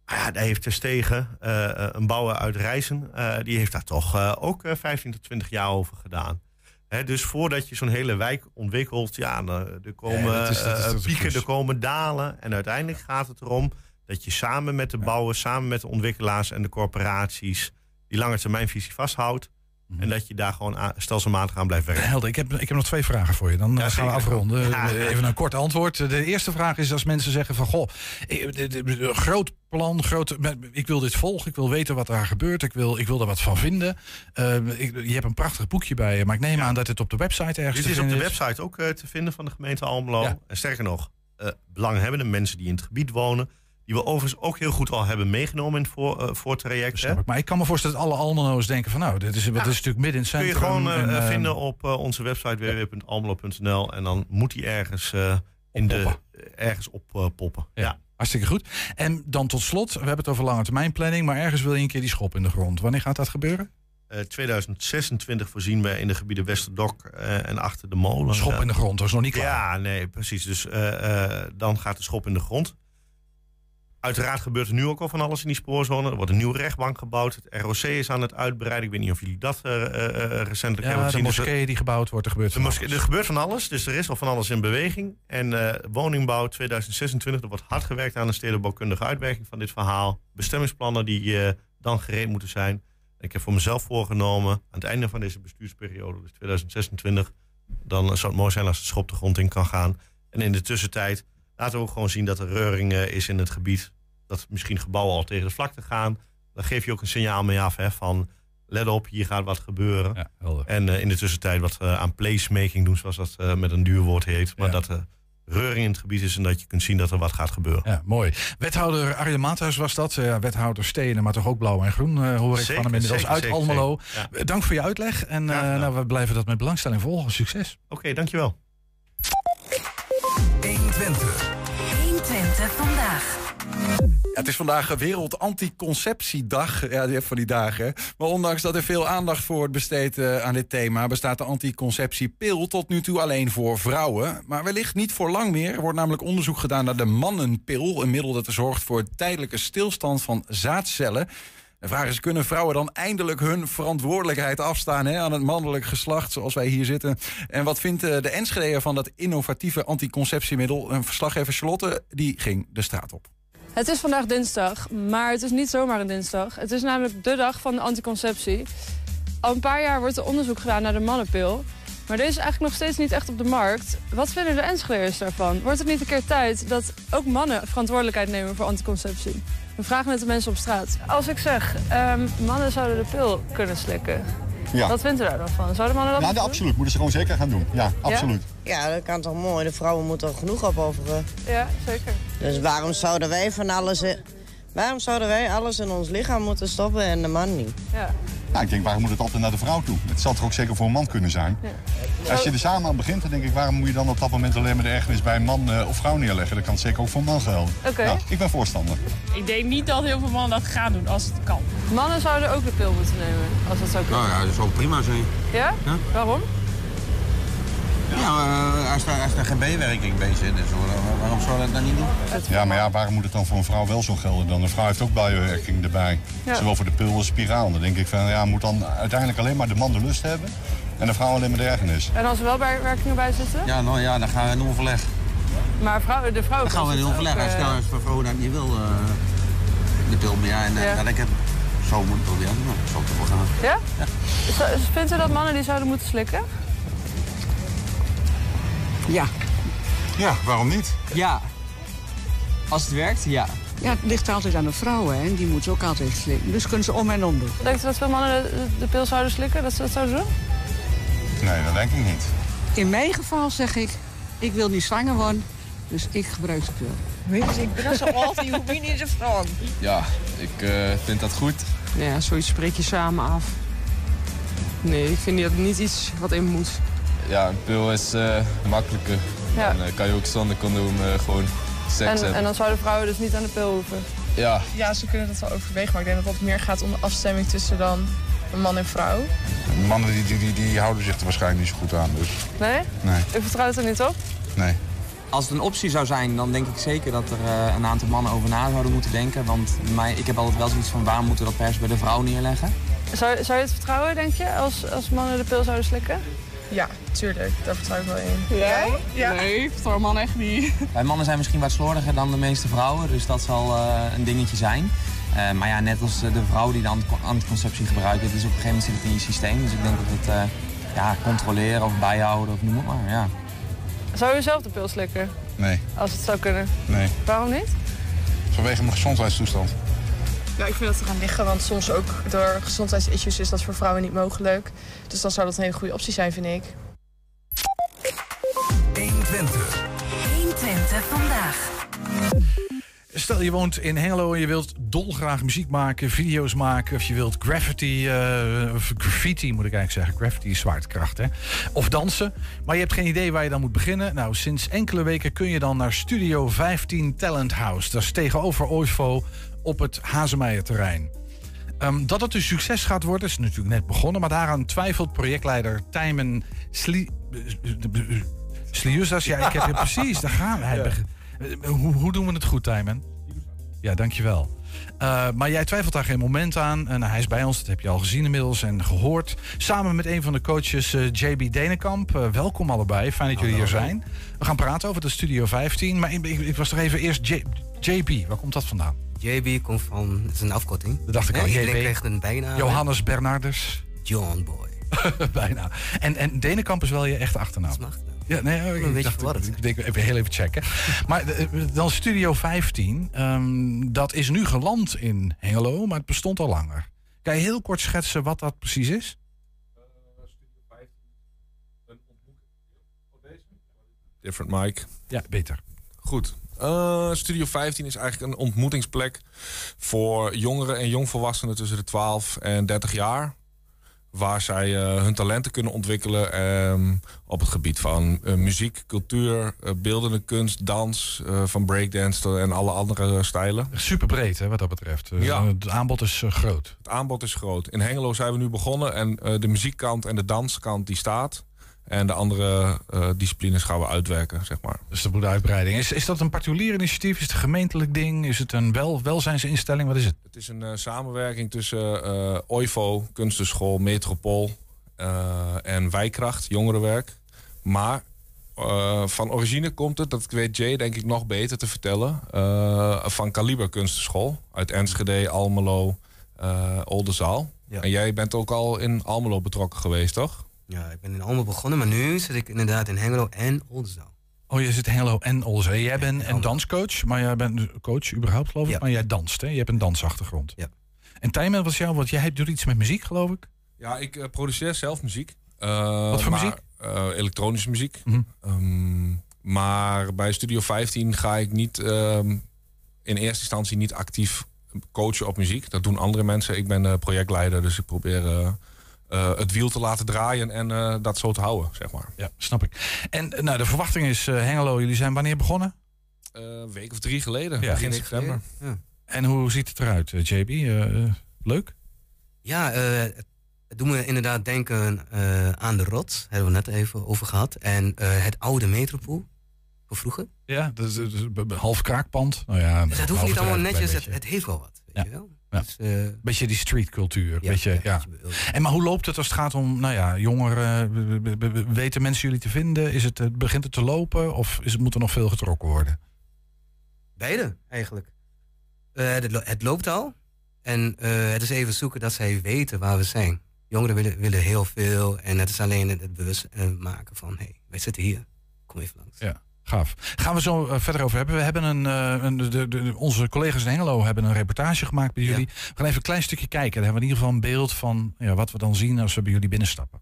Maar ja, daar heeft Terstegen, uh, een bouwer uit Rijssen, uh, die heeft daar toch ook 15 tot 20 jaar over gedaan. Hè, dus voordat je zo'n hele wijk ontwikkelt, ja, er komen ja, dat is, dat is pieken, er komen dalen. En uiteindelijk gaat het erom dat je samen met de bouwers, samen met de ontwikkelaars en de corporaties die lange termijnvisie vasthoudt. Mhm. En dat je daar gewoon stelselmatig aan blijft werken. Helder, ik heb, ik heb nog twee vragen voor je. Dan ja, gaan we afronden. Ja. Even een kort antwoord. De eerste vraag is als mensen zeggen van... goh, groot plan, groot, ik wil dit volgen. Ik wil weten wat daar gebeurt. Ik wil, ik wil er wat van vinden. Uh, ik, je hebt een prachtig boekje bij je. Maar ik neem ja. aan dat het op de website ergens Dit is op de website ook uh, te vinden van de gemeente Almelo. En sterker nog, uh, belanghebbende mensen die in het gebied wonen die we overigens ook heel goed al hebben meegenomen in het voor, uh, voortraject. Maar ik kan me voorstellen dat alle Almelo's denken van nou, dit is, ja. dit is natuurlijk midden in het centrum. Kun je gewoon uh, en, uh, vinden op onze website www.almelo.nl en dan moet die ergens, in de, ergens op poppen. Ja. ja. Hartstikke goed. En dan tot slot, we hebben het over lange termijn planning, maar ergens wil je een keer die schop in de grond. Wanneer gaat dat gebeuren? 2026 voorzien we in de gebieden Westerdok en achter de molen. Schop in de grond, dat is nog niet klaar. Ja, nee, precies. Dus dan gaat de schop in de grond. Uiteraard gebeurt er nu ook al van alles in die spoorzone. Er wordt een nieuwe rechtbank gebouwd. Het ROC is aan het uitbreiden. Ik weet niet of jullie dat uh, uh, recentelijk ja, hebben gezien. de moskee dus die gebouwd wordt, er gebeurt de moskee, Er gebeurt van alles, dus er is al van alles in beweging. En uh, woningbouw 2026, er wordt hard gewerkt aan een stedenbouwkundige uitwerking van dit verhaal. Bestemmingsplannen die dan gereed moeten zijn. En ik heb voor mezelf voorgenomen, aan het einde van deze bestuursperiode, dus 2026, dan zou het mooi zijn als de schop de grond in kan gaan. En in de tussentijd laten we ook gewoon zien dat er reuring uh, is in het gebied. Dat misschien gebouwen al tegen de vlakte gaan. Dan geef je ook een signaal mee af hè, van let op, hier gaat wat gebeuren. Ja, en uh, in de tussentijd wat uh, aan placemaking doen, zoals dat met een duur woord heet. Maar ja. dat er reuring in het gebied is en dat je kunt zien dat er wat gaat gebeuren. Ja, mooi. Wethouder Arjen Maathuis was dat. Uh, wethouder Stenen, maar toch ook blauw en groen uh, hoor ik zeker, van hem inmiddels zeker, uit zeker, Almelo. Ja. Dank voor je uitleg en uh, nou, we blijven dat met belangstelling volgen. Succes. Oké, okay, dankjewel. 120. 120 vandaag. Het is vandaag Wereld Anticonceptiedag. Ja, die van die dagen. Maar ondanks dat er veel aandacht voor wordt besteed uh, aan dit thema, bestaat de anticonceptiepil tot nu toe alleen voor vrouwen. Maar wellicht niet voor lang meer. Er wordt namelijk onderzoek gedaan naar de mannenpil. Een middel dat er zorgt voor tijdelijke stilstand van zaadcellen. De vraag is, kunnen vrouwen dan eindelijk hun verantwoordelijkheid afstaan hè, aan het mannelijk geslacht, zoals wij hier zitten? En wat vindt de Enschede van dat innovatieve anticonceptiemiddel? Een verslaggever Charlotte, die ging de straat op. Het is vandaag dinsdag, maar het is niet zomaar een dinsdag. Het is namelijk de dag van de anticonceptie. Al een paar jaar wordt er onderzoek gedaan naar de mannenpil. Maar deze is eigenlijk nog steeds niet echt op de markt. Wat vinden de Enschedeers daarvan? Wordt het niet een keer tijd dat ook mannen verantwoordelijkheid nemen voor anticonceptie? We vragen het de mensen op straat. Als ik zeg, ehm, mannen zouden de pil kunnen slikken. Ja. Wat vindt u daar dan van? Zouden mannen dat Ja, doen? absoluut. Moeten ze gewoon zeker gaan doen. Ja, absoluut. Ja, dat kan toch mooi. De vrouwen moeten er genoeg opofferen. Ja, zeker. Dus waarom zouden wij van alles... Waarom zouden wij alles in ons lichaam moeten stoppen en de man niet? Ja. Nou, ik denk, waarom moet het altijd naar de vrouw toe? Het zal toch ook zeker voor een man kunnen zijn? Als je er samen aan begint, dan denk ik, waarom moet je dan op dat moment alleen maar de ergernis bij een man eh, of vrouw neerleggen? Dat kan zeker ook voor een man gelden. Oké. Nou, ik ben voorstander. Ik denk niet dat heel veel mannen dat gaan doen als het kan. Mannen zouden ook de pil moeten nemen, als dat zou kunnen. Nou ja, dat zou prima zijn. Ja? Ja. Waarom? Ja, eh, als, er, als er geen bijwerking bij zit, dan, waarom zou dat dan niet doen? Ja, maar ja, waarom moet het dan voor een vrouw wel zo gelden dan? Een vrouw heeft ook bijwerking erbij. Ja. Zowel voor de pil als spiraal. Dan denk ik van, ja, moet dan uiteindelijk alleen maar de man de lust hebben en de vrouw alleen maar de ergernis. En als er wel bijwerkingen bij zitten? Ja, nou ja, dan gaan we in overleg. Maar vrouw, de vrouw Dan gaan we in overleg. Als, als de vrouw dat niet wil, eh, de pil meer, ja, en eh, Ja. dat ik het zo moet proberen, dat zou ik ervoor gaan. Ja? Zo- Vindt u dat mannen die zouden moeten slikken? Ja. Ja, waarom niet? Ja. Als het werkt, ja. Ja, het ligt altijd aan de vrouwen, hè. Die moeten ook altijd slikken. Dus kunnen ze om en om doen. Denkt u dat veel mannen de, de pil zouden slikken? Dat ze dat zouden doen? Nee, dat denk ik niet. In mijn geval zeg ik, ik wil niet zwanger worden, dus ik gebruik de pil. Weet je, ik ben zo oud, je hoeft niet te vragen. Ja, ik eh, vind dat goed. Ja, zoiets spreek je samen af. Nee, ik vind dat niet iets wat in moet. Ja, een pil is eh, makkelijker. Ja. Dan eh, kan je ook zonder condoom eh, gewoon seks En, hebben. en dan zouden vrouwen dus niet aan de pil hoeven. Ja, Ja, ze kunnen dat wel overwegen, maar ik denk dat het meer gaat om de afstemming tussen dan een man en vrouw. Mannen die, die, die, die houden zich er waarschijnlijk niet zo goed aan, dus Nee? nee, U vertrouwt er niet op? nee. Als het een optie zou zijn, dan denk ik zeker dat er eh, een aantal mannen over na zouden moeten denken. Want mij, ik heb altijd wel zoiets van, waarom moeten we dat pers bij de vrouw neerleggen? Zou, zou je het vertrouwen, denk je, als, als mannen de pil zouden slikken? Ja, tuurlijk. Daar vertrouw ik wel in. Ja? Ja. Nee, vertrouw man echt niet. Wij mannen zijn misschien wat slordiger dan de meeste vrouwen, dus dat zal eh, een dingetje zijn. Eh, maar ja, net als eh, de vrouw die de antico- anticonceptie gebruikt, het is op een gegeven moment zit het in je systeem. Dus ik denk dat het eh, ja, controleren of bijhouden of noem het maar. Ja. Zou u zelf de pil slikken, Nee, als het zou kunnen? nee. Waarom niet? Vanwege mijn gezondheidstoestand. Ja, ik vind dat er gaan liggen, want soms ook door gezondheidsissues is dat voor vrouwen niet mogelijk. Dus dan zou dat een hele goede optie zijn, vind ik. 120. 120 vandaag. Stel je woont in Hengelo en je wilt dolgraag muziek maken, video's maken. Of je wilt graffiti, eh, of graffiti moet ik eigenlijk zeggen. Graffiti is zwaartekracht, hè. Of dansen. Maar je hebt geen idee waar je dan moet beginnen. Nou, sinds enkele weken kun je dan naar Studio 15 Talent House. Dat is tegenover OISVO op het Hazemeijer-terrein. Ehm, dat het een succes gaat worden is natuurlijk net begonnen. Maar daaraan twijfelt projectleider Tijmen Sli... Sliusas. Ja, ik heb het precies. Daar gaan we. Hij Eh, Hoe, hoe doen we het goed, Tijmen? Ja, dankjewel. Eh maar jij twijfelt daar geen moment aan. En hij is bij ons, dat heb je al gezien inmiddels en gehoord. Samen met een van de coaches, eh, JB Denenkamp. Eh, welkom allebei, fijn dat jullie hier zijn. We gaan praten over de Studio 15. Maar ik, ik, ik was toch even eerst J- JB, waar komt dat vandaan? JB komt van, het is een afkorting. Dat dacht ik al, JB. krijgt een bijnaam. Johannes Bernardus. John Boy. Bijna. En, en Denenkamp is wel je echte achternaam. Ja, nee, ik, een ik beetje dacht, ik denk even heel even checken. maar eh, dan Studio 15, ehm, dat is nu geland in Hengelo, maar het bestond al langer. Kan je heel kort schetsen wat dat precies is? Different Mike. Ja, beter. Goed. Eh, Studio 15 is eigenlijk een ontmoetingsplek voor jongeren en jongvolwassenen tussen de 12 en 30 jaar. Waar zij eh, hun talenten kunnen ontwikkelen ehm, op het gebied van eh, muziek, cultuur, eh, beeldende kunst, dans, van breakdance en alle andere stijlen. Super breed, hè, wat dat betreft. Ja. Het aanbod is groot. Het aanbod is groot. In Hengelo zijn we nu begonnen en de muziekkant en de danskant die staat. En de andere eh, disciplines gaan we uitwerken, zeg maar. Dus de goede uitbreiding. Is, is dat een particulier initiatief? Is het een gemeentelijk ding? Is het een wel, welzijnsinstelling? Wat is het? Het is een eh, samenwerking tussen eh OIVO, Kunstenschool, Metropool en Wijkracht, jongerenwerk. Maar van origine komt het, dat weet Jay denk ik nog beter te vertellen, van Kaliber Kunstenschool. Uit Enschede, Almelo, Oldenzaal. En jij bent ook al in Almelo betrokken geweest, toch? Ja, ik ben in Almelo begonnen, maar nu zit ik inderdaad in Hengelo en Oldenzaal. Oh, je zit in Hengelo en Olzee. Jij bent een danscoach, maar jij bent coach überhaupt, geloof ik. Maar jij danst, hè? Je hebt een dansachtergrond. Ja. En Tijmen, wat is jou? Want jij doet iets met muziek, geloof ik. Ja, ik eh, produceer zelf muziek. Eh, Wat voor maar, muziek? eh, elektronische muziek. Mhm. Ehm, maar bij Studio 15 ga ik niet ehm, in eerste instantie niet actief coachen op muziek. Dat doen andere mensen. Ik ben eh, projectleider, dus ik probeer eh, het wiel te laten draaien en eh, dat zo te houden, zeg maar. Ja, snap ik. En eh, nou, de verwachting is, eh, Hengelo, jullie zijn wanneer begonnen? Eh, een week of drie geleden, Ja. begin september. Ja. En hoe ziet het eruit, JB? Leuk? Ja, eh, het doet me inderdaad denken eh, aan de rot. Hebben we net even over gehad. En eh, het oude metropool. Van vroeger. Ja, dat is, dat is een half kraakpand. Nou ja, Dus het hoeft niet allemaal netjes. Het, heeft wel wat. Weet Ja. je wel? Ja. Dus, eh, beetje die streetcultuur. Ja, beetje, ja, ja. En maar hoe loopt het als het gaat om, nou ja, jongeren? Weten mensen jullie te vinden? Is het, begint het te lopen of is het, moet er nog veel getrokken worden? Beide, eigenlijk. Eh, het, lo- het loopt al. En eh, het is even zoeken dat zij weten waar we zijn. Jongeren willen, willen heel veel. En het is alleen het, het bewust maken van... hé, hey, wij zitten hier. Kom even langs. Ja, gaaf. Gaan we zo eh, verder over hebben. We hebben een, eh, een de, de, onze collega's in Hengelo hebben een reportage gemaakt bij jullie. We gaan even een klein stukje kijken. Dan hebben we in ieder geval een beeld van ja, wat we dan zien als we bij jullie binnenstappen.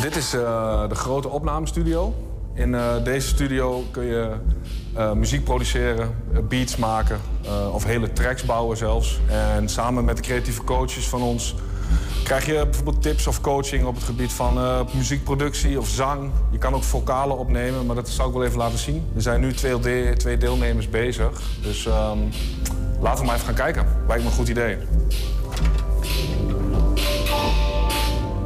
Dit is eh, de grote opnamestudio. In eh, deze studio kun je eh, muziek produceren, beats maken eh, of hele tracks bouwen zelfs. En samen met de creatieve coaches van ons krijg je bijvoorbeeld tips of coaching op het gebied van eh, muziekproductie of zang. Je kan ook vocalen opnemen, maar dat zal ik wel even laten zien. Er zijn nu twee, de- twee deelnemers bezig, dus ehm, laten we maar even gaan kijken. Lijkt me een goed idee.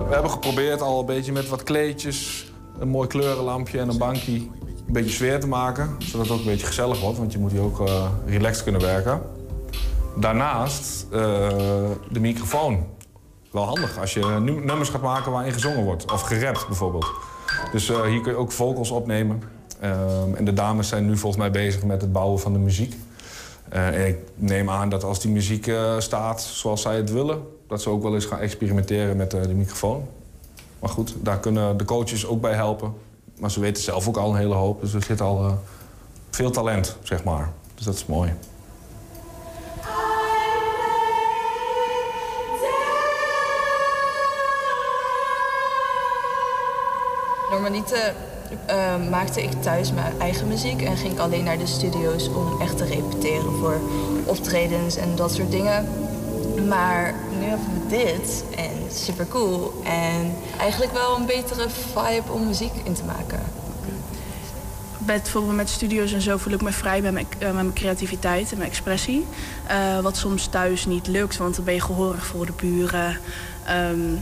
We hebben geprobeerd al een beetje met wat kleedjes, een mooi kleurenlampje en een bankje een beetje sfeer te maken. Zodat het ook een beetje gezellig wordt, want je moet hier ook eh, relaxed kunnen werken. Daarnaast eh, de microfoon. Wel handig als je nu- nummers gaat maken waarin gezongen wordt. Of gerapt bijvoorbeeld. Dus eh, hier kun je ook vocals opnemen. Ehm, en de dames zijn nu volgens mij bezig met het bouwen van de muziek. Eh, en ik neem aan dat als die muziek eh, staat zoals zij het willen... dat ze ook wel eens gaan experimenteren met de microfoon. Maar goed, daar kunnen de coaches ook bij helpen. Maar ze weten zelf ook al een hele hoop. Dus er zit al veel talent, zeg maar. Dus dat is mooi. Normaliter eh, maakte ik thuis mijn eigen muziek en ging ik alleen naar de studio's om echt te repeteren voor optredens en dat soort dingen. Maar nu hebben we dit en super cool en eigenlijk wel een betere vibe om muziek in te maken. Met, bijvoorbeeld met studio's en zo voel ik me vrij met mijn, eh, met mijn creativiteit en mijn expressie. Eh, wat soms thuis niet lukt, want dan ben je gehoorig voor de buren. Ehm,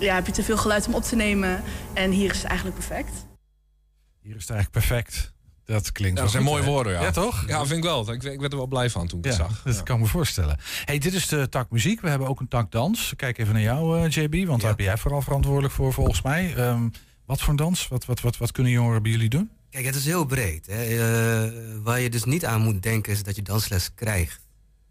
ja, heb je te veel geluid om op te nemen. En hier is het eigenlijk perfect. Hier is het eigenlijk perfect. Dat klinkt Ja, wel dat zijn goed, mooie hè? woorden, ja. Ja, toch? Ja, vind ik wel. Ik, ik werd er wel blij van toen ik Ja, het zag. dat kan ik me voorstellen. Hey, dit is de tak muziek. We hebben ook een tak dans. Kijk even naar jou, eh, JB, want daar ben jij vooral verantwoordelijk voor, volgens mij. Ehm, wat voor een dans? Wat, wat, wat, wat kunnen jongeren bij jullie doen? Kijk, het is heel breed. Hè. Eh, waar je dus niet aan moet denken is dat je dansles krijgt.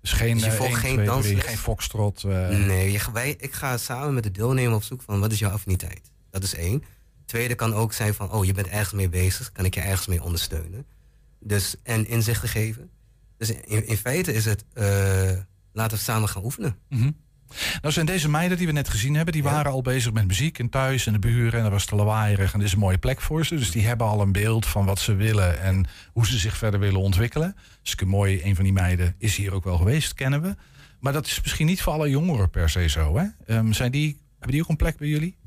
Dus geen, Dus je eh, volgt geen twee, drie, dansles. geen foxtrot. eh. Nee, je, wij, ik ga samen met de deelnemer op zoek van wat is jouw affiniteit. Dat is één. Tweede kan ook zijn van, oh, je bent ergens mee bezig. Kan ik je ergens mee ondersteunen? Dus, en inzichten geven. Dus in, in feite is het, eh, laten we samen gaan oefenen. Mhm. Nou zijn deze meiden die we net gezien hebben, die waren al bezig met muziek en thuis en de buren en dat was te lawaaierig en dit is een mooie plek voor ze. Dus die hebben al een beeld van wat ze willen en hoe ze zich verder willen ontwikkelen. Dus mooi, een van die meiden is hier ook wel geweest, kennen we. Maar dat is misschien niet voor alle jongeren per se zo, hè? Ehm, zijn die, hebben die ook een plek bij jullie?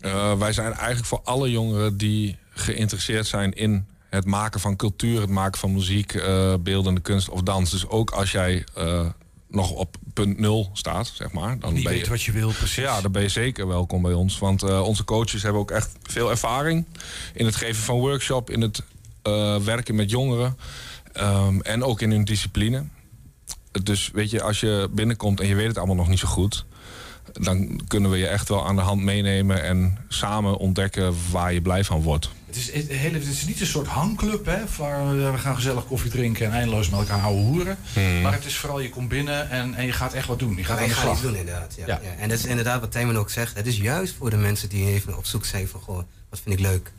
Eh, wij zijn eigenlijk voor alle jongeren die geïnteresseerd zijn in het maken van cultuur, het maken van muziek, eh, beeldende kunst of dans. Dus ook als jij eh, nog op punt nul staat, zeg maar. Dan Niet ben weet wat je wil, precies. Ja, dan ben je zeker welkom bij ons. Want eh, onze coaches hebben ook echt veel ervaring in het geven van workshop, in het eh, werken met jongeren ehm, en ook in hun discipline. Dus weet je, als je binnenkomt en je weet het allemaal nog niet zo goed, dan kunnen we je echt wel aan de hand meenemen en samen ontdekken waar je blij van wordt. Het is, het, hele, het is niet een soort hangclub, hè, waar we gaan gezellig koffie drinken en eindeloos met elkaar ouwe hoeren. Hmm. Maar het is vooral, je komt binnen en, en je gaat echt wat doen. Je gaat Ja, aan je de gaat slag. iets doen inderdaad. Ja. Ja. Ja. En dat is inderdaad wat Tijmen ook zegt. Het is juist voor de mensen die even op zoek zijn van, goh, wat vind ik leuk.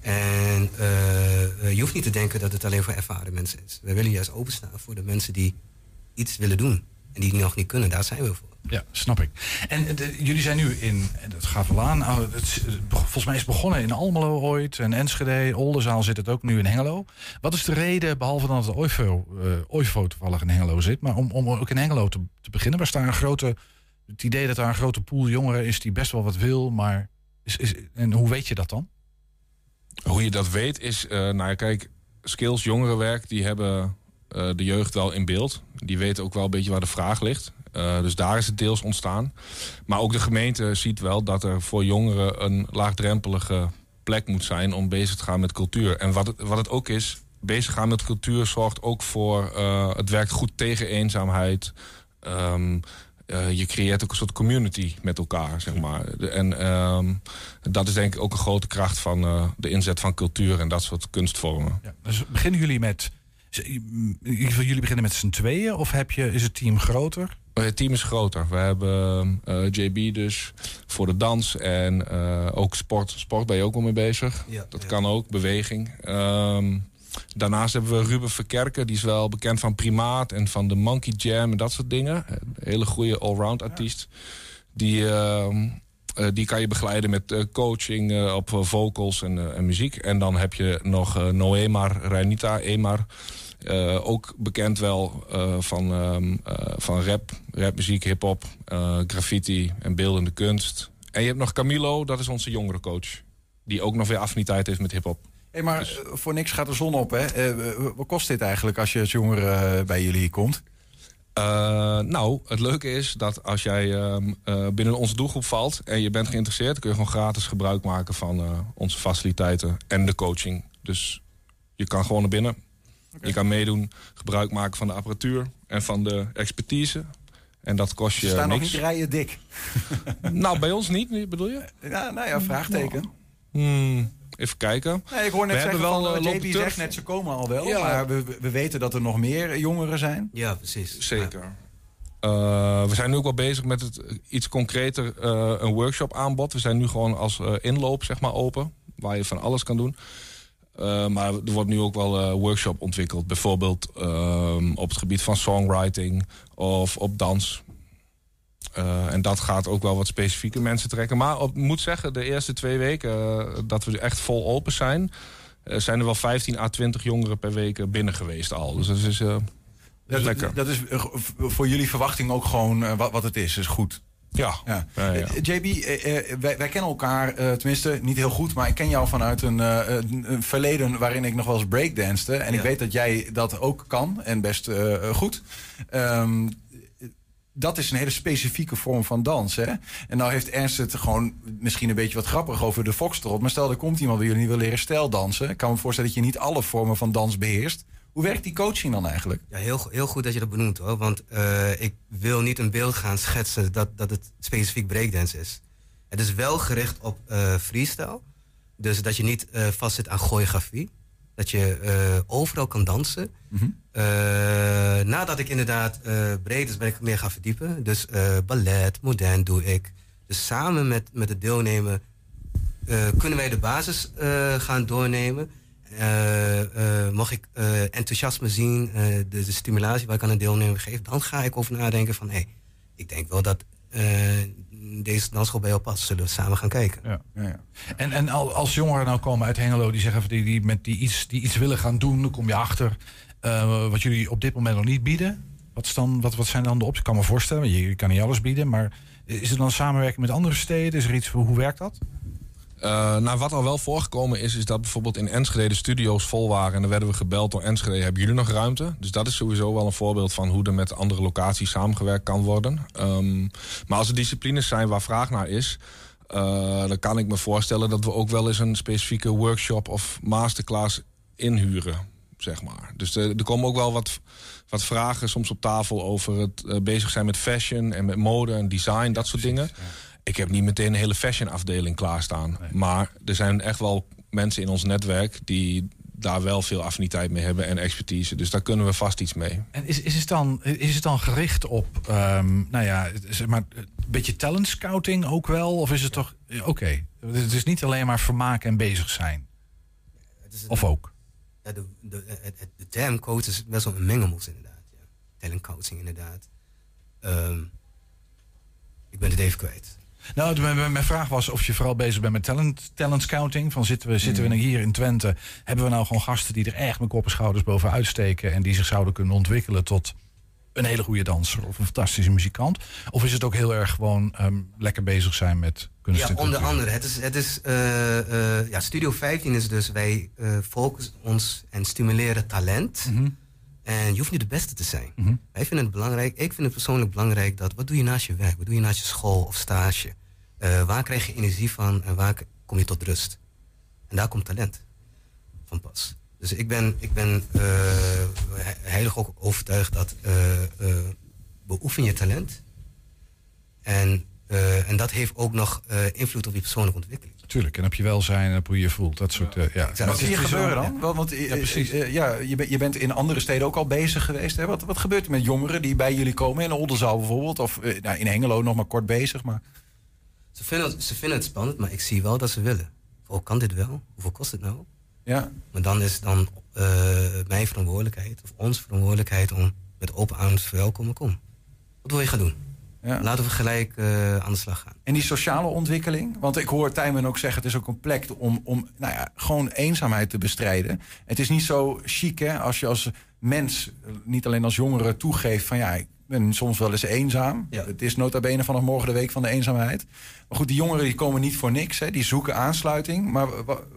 En eh, eh, je hoeft niet te denken dat het alleen voor ervaren mensen is. We willen juist openstaan voor de mensen die iets willen doen. En die het nog niet kunnen, daar zijn we voor. Ja, snap ik. En jullie zijn nu in, dat gaat wel aan, oh, het, volgens mij is het begonnen in Almelo ooit, en Enschede, Oldenzaal zit het ook nu in Hengelo. Wat is de reden, behalve dat het eh OIVO toevallig in Hengelo zit, maar om, om ook in Hengelo te, te beginnen? Was daar een grote, het idee dat daar een grote pool jongeren is die best wel wat wil, maar is, is, en hoe weet je dat dan? Hoe je dat weet is, eh nou ja, kijk, skills jongerenwerk, die hebben eh, de jeugd wel in beeld. Die weten ook wel een beetje waar de vraag ligt. Eh, dus daar is het deels ontstaan. Maar ook de gemeente ziet wel dat er voor jongeren een laagdrempelige plek moet zijn om bezig te gaan met cultuur. En wat het, wat het ook is, bezig gaan met cultuur zorgt ook voor, eh, het werkt goed tegen eenzaamheid. Ehm, eh, je creëert ook een soort community met elkaar, zeg maar. En ehm, dat is denk ik ook een grote kracht van de inzet van cultuur en dat soort kunstvormen. Ja, dus beginnen jullie met, jullie beginnen met z'n tweeën of heb je, is het team groter? Eh, Het team is groter. We hebben eh, JB dus voor de dans en eh, ook sport. Sport ben je ook wel mee bezig. Ja, dat ja. kan ook, beweging. Ehm, daarnaast hebben we Ruben Verkerken. Die is wel bekend van Primaat en van de Monkey Jam en dat soort dingen. Een hele goede allround artiest. Die, ehm, eh, die kan je begeleiden met coaching op vocals en, en muziek. En dan heb je nog Noemar Reinita Emar. Eh, ook bekend wel eh, van, eh, van rap, rapmuziek, hip-hop, graffiti en beeldende kunst. En je hebt nog Camilo, dat is onze jongere coach. Die ook nog weer affiniteit heeft met hip-hop. Hé, maar eh, voor niks gaat de zon op, hè? Wat kost dit eigenlijk als je als jongere bij jullie komt? Nou, het leuke is dat als jij ehm, eh, binnen onze doelgroep valt en je bent geïnteresseerd, kun je gewoon gratis gebruik maken van onze faciliteiten en de coaching. Dus je kan gewoon naar binnen. Je kan meedoen, gebruik maken van de apparatuur en van de expertise. En dat kost je Ze staan nog niet rijen dik. nou, bij ons niet, bedoel je? Ja, nou ja, vraagteken. Hmm, even kijken. Nee, ik hoor net We zeggen hebben wel, van, eh, eh, zegt net, ze komen al wel. Ja. Maar we, we weten dat er nog meer jongeren zijn. Ja, precies. Zeker. Eh, we zijn nu ook wel bezig met het eh, iets concreter eh, een workshop aanbod. We zijn nu gewoon als eh, inloop zeg maar open, waar je van alles kan doen. Eh, maar er wordt nu ook wel een workshop ontwikkeld. Bijvoorbeeld ehm, op het gebied van songwriting of op dans. Eh, en dat gaat ook wel wat specifieke mensen trekken. Maar ik moet zeggen, de eerste twee weken eh, dat we echt vol open zijn... eh, zijn er wel 15 à 20 jongeren per week eh, binnen geweest al. Dus dat is eh, Dat, lekker. dat is eh, voor jullie verwachting ook gewoon eh, wat, wat het is. is goed. Ja. ja. Ja, ja. Eh, JB, eh, eh, wij, wij kennen elkaar, tenminste niet heel goed, maar ik ken jou vanuit een, een, verleden waarin ik nog wel eens breakdanste. En ik weet dat jij dat ook kan en best goed. Ehm, dat is een hele specifieke vorm van dans. Hè? En nou heeft Ernst het gewoon misschien een beetje wat grappig over de foxtrot. Maar stel, er komt iemand bij jullie die wil leren stijldansen. Ik kan me voorstellen dat je niet alle vormen van dans beheerst. Hoe werkt die coaching dan eigenlijk? Ja, heel, heel goed dat je dat benoemt hoor. Want eh, ik wil niet een beeld gaan schetsen dat, dat het specifiek breakdance is. Het is wel gericht op eh, freestyle. Dus dat je niet eh vastzit aan choreografie. Dat je overal kan dansen. Eh, nadat ik inderdaad breed is, ben ik meer gaan verdiepen. Dus ballet, modern doe ik. Dus samen met, met het deelnemen eh, kunnen wij de basis gaan doornemen. Eh, eh, mag ik eh, enthousiasme zien, de, de stimulatie waar ik aan een deelnemer geef, dan ga ik over nadenken van hé, hey, ik denk wel dat deze dansschool bij jou past. Zullen we samen gaan kijken. Ja, ja, ja. En, en al- als jongeren nou komen uit Hengelo die zeggen die, die, met die, iets, die iets willen gaan doen, dan kom je achter wat jullie op dit moment nog niet bieden. Wat, wat, wat zijn dan de opties? Ik kan me voorstellen, je, kan niet alles bieden, maar is er dan samenwerking met andere steden? Is er iets hoe werkt dat? Eh, nou, wat al wel voorgekomen is, is dat bijvoorbeeld in Enschede de studio's vol waren. En dan werden we gebeld door Enschede, hebben jullie nog ruimte? Dus dat is sowieso wel een voorbeeld van hoe er met andere locaties samengewerkt kan worden. Ehm, maar als er disciplines zijn waar vraag naar is... eh, dan kan ik me voorstellen dat we ook wel eens een specifieke workshop of masterclass inhuren, zeg maar. Dus er, er komen ook wel wat, wat vragen soms op tafel over het eh, bezig zijn met fashion en met mode en design, dat soort dingen. Ik heb niet meteen een hele fashion afdeling klaarstaan. Maar er zijn echt wel mensen in ons netwerk die daar wel veel affiniteit mee hebben en expertise. Dus daar kunnen we vast iets mee. En is, is, het, dan, is het dan gericht op, ehm, nou ja, zeg maar, een beetje talent scouting ook wel? Of is het toch, oké, het is niet alleen maar vermaken en bezig zijn? Of ook? Ja, de, de, het- het- de term coach is best wel een mengelmoes inderdaad. Ja. Talent coaching inderdaad. Ehm, ik ben het even kwijt. Nou, mijn, vraag was of je vooral bezig bent met talent, talent scouting. Van zitten we, zitten we Mm. hier in Twente, hebben we nou gewoon gasten die er echt met kop en schouders bovenuit steken en die zich zouden kunnen ontwikkelen tot een hele goede danser of een fantastische muzikant? Of is het ook heel erg gewoon ehm, lekker bezig zijn met kunst Ja, onder andere. Het is, het is, eh, eh, ja, Studio 15 is dus, wij eh focussen ons en stimuleren talent. Mhm. En je hoeft niet de beste te zijn. Mhm. Wij vinden het belangrijk, ik vind het persoonlijk belangrijk dat, wat doe je naast je werk? Wat doe je naast je school of stage? Eh, waar krijg je energie van en waar kom je tot rust? En daar komt talent van pas. Dus ik ben, ik ben eh, he- heilig ook overtuigd dat eh, beoefen je talent. En, en dat heeft ook nog invloed op je persoonlijke ontwikkeling. Tuurlijk, en op je welzijn en op hoe je je voelt. Dat soort, eh, ja. Wat zie je is gebeuren dan? Want, want, eh, Ja, precies. eh, ja, je, bent- je bent in andere steden ook al bezig geweest. Hè? Wat, wat gebeurt er met jongeren die bij jullie komen? In Oldenzaal bijvoorbeeld? Of eh, nou, in Hengelo nog maar kort bezig. Maar... Ze vinden, het, ze vinden het spannend, maar ik zie wel dat ze willen. Oh, kan dit wel? Hoeveel kost het nou? Ja. Maar dan is het dan eh, mijn verantwoordelijkheid, of onze verantwoordelijkheid, om met open armen te verwelkomen. Kom, wat wil je gaan doen? Ja. Laten we gelijk eh, aan de slag gaan. En die sociale ontwikkeling? Want ik hoor Tijmen ook zeggen... het is ook een plek om, om nou ja, gewoon eenzaamheid te bestrijden. Het is niet zo chic hè, als je als mens, eh, niet alleen als jongere, toegeeft... van ja, ik ben soms wel eens eenzaam. Het is nota bene vanaf morgen de week van de eenzaamheid. Maar goed, die jongeren die komen niet voor niks. Hè, die zoeken aansluiting. Maar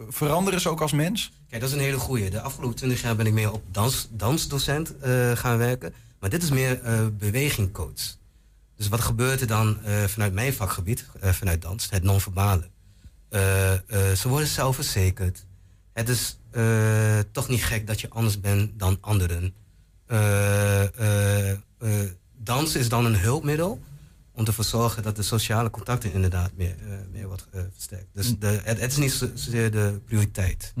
veranderen ze ook als mens? Kijk, dat is een hele goeie. De afgelopen twintig jaar ben ik meer op dans, dansdocent eh, gaan werken. Maar dit is meer bewegingcoach. Dus wat gebeurt er dan eh, vanuit mijn vakgebied, eh, vanuit dans, het non-verbale? Eh, ze worden zelfverzekerd. Het is toch niet gek dat je anders bent dan anderen. Dans is dan een hulpmiddel om ervoor te zorgen dat de sociale contacten inderdaad meer, meer wordt versterkt. Dus de, het, het is niet zo- zozeer de prioriteit.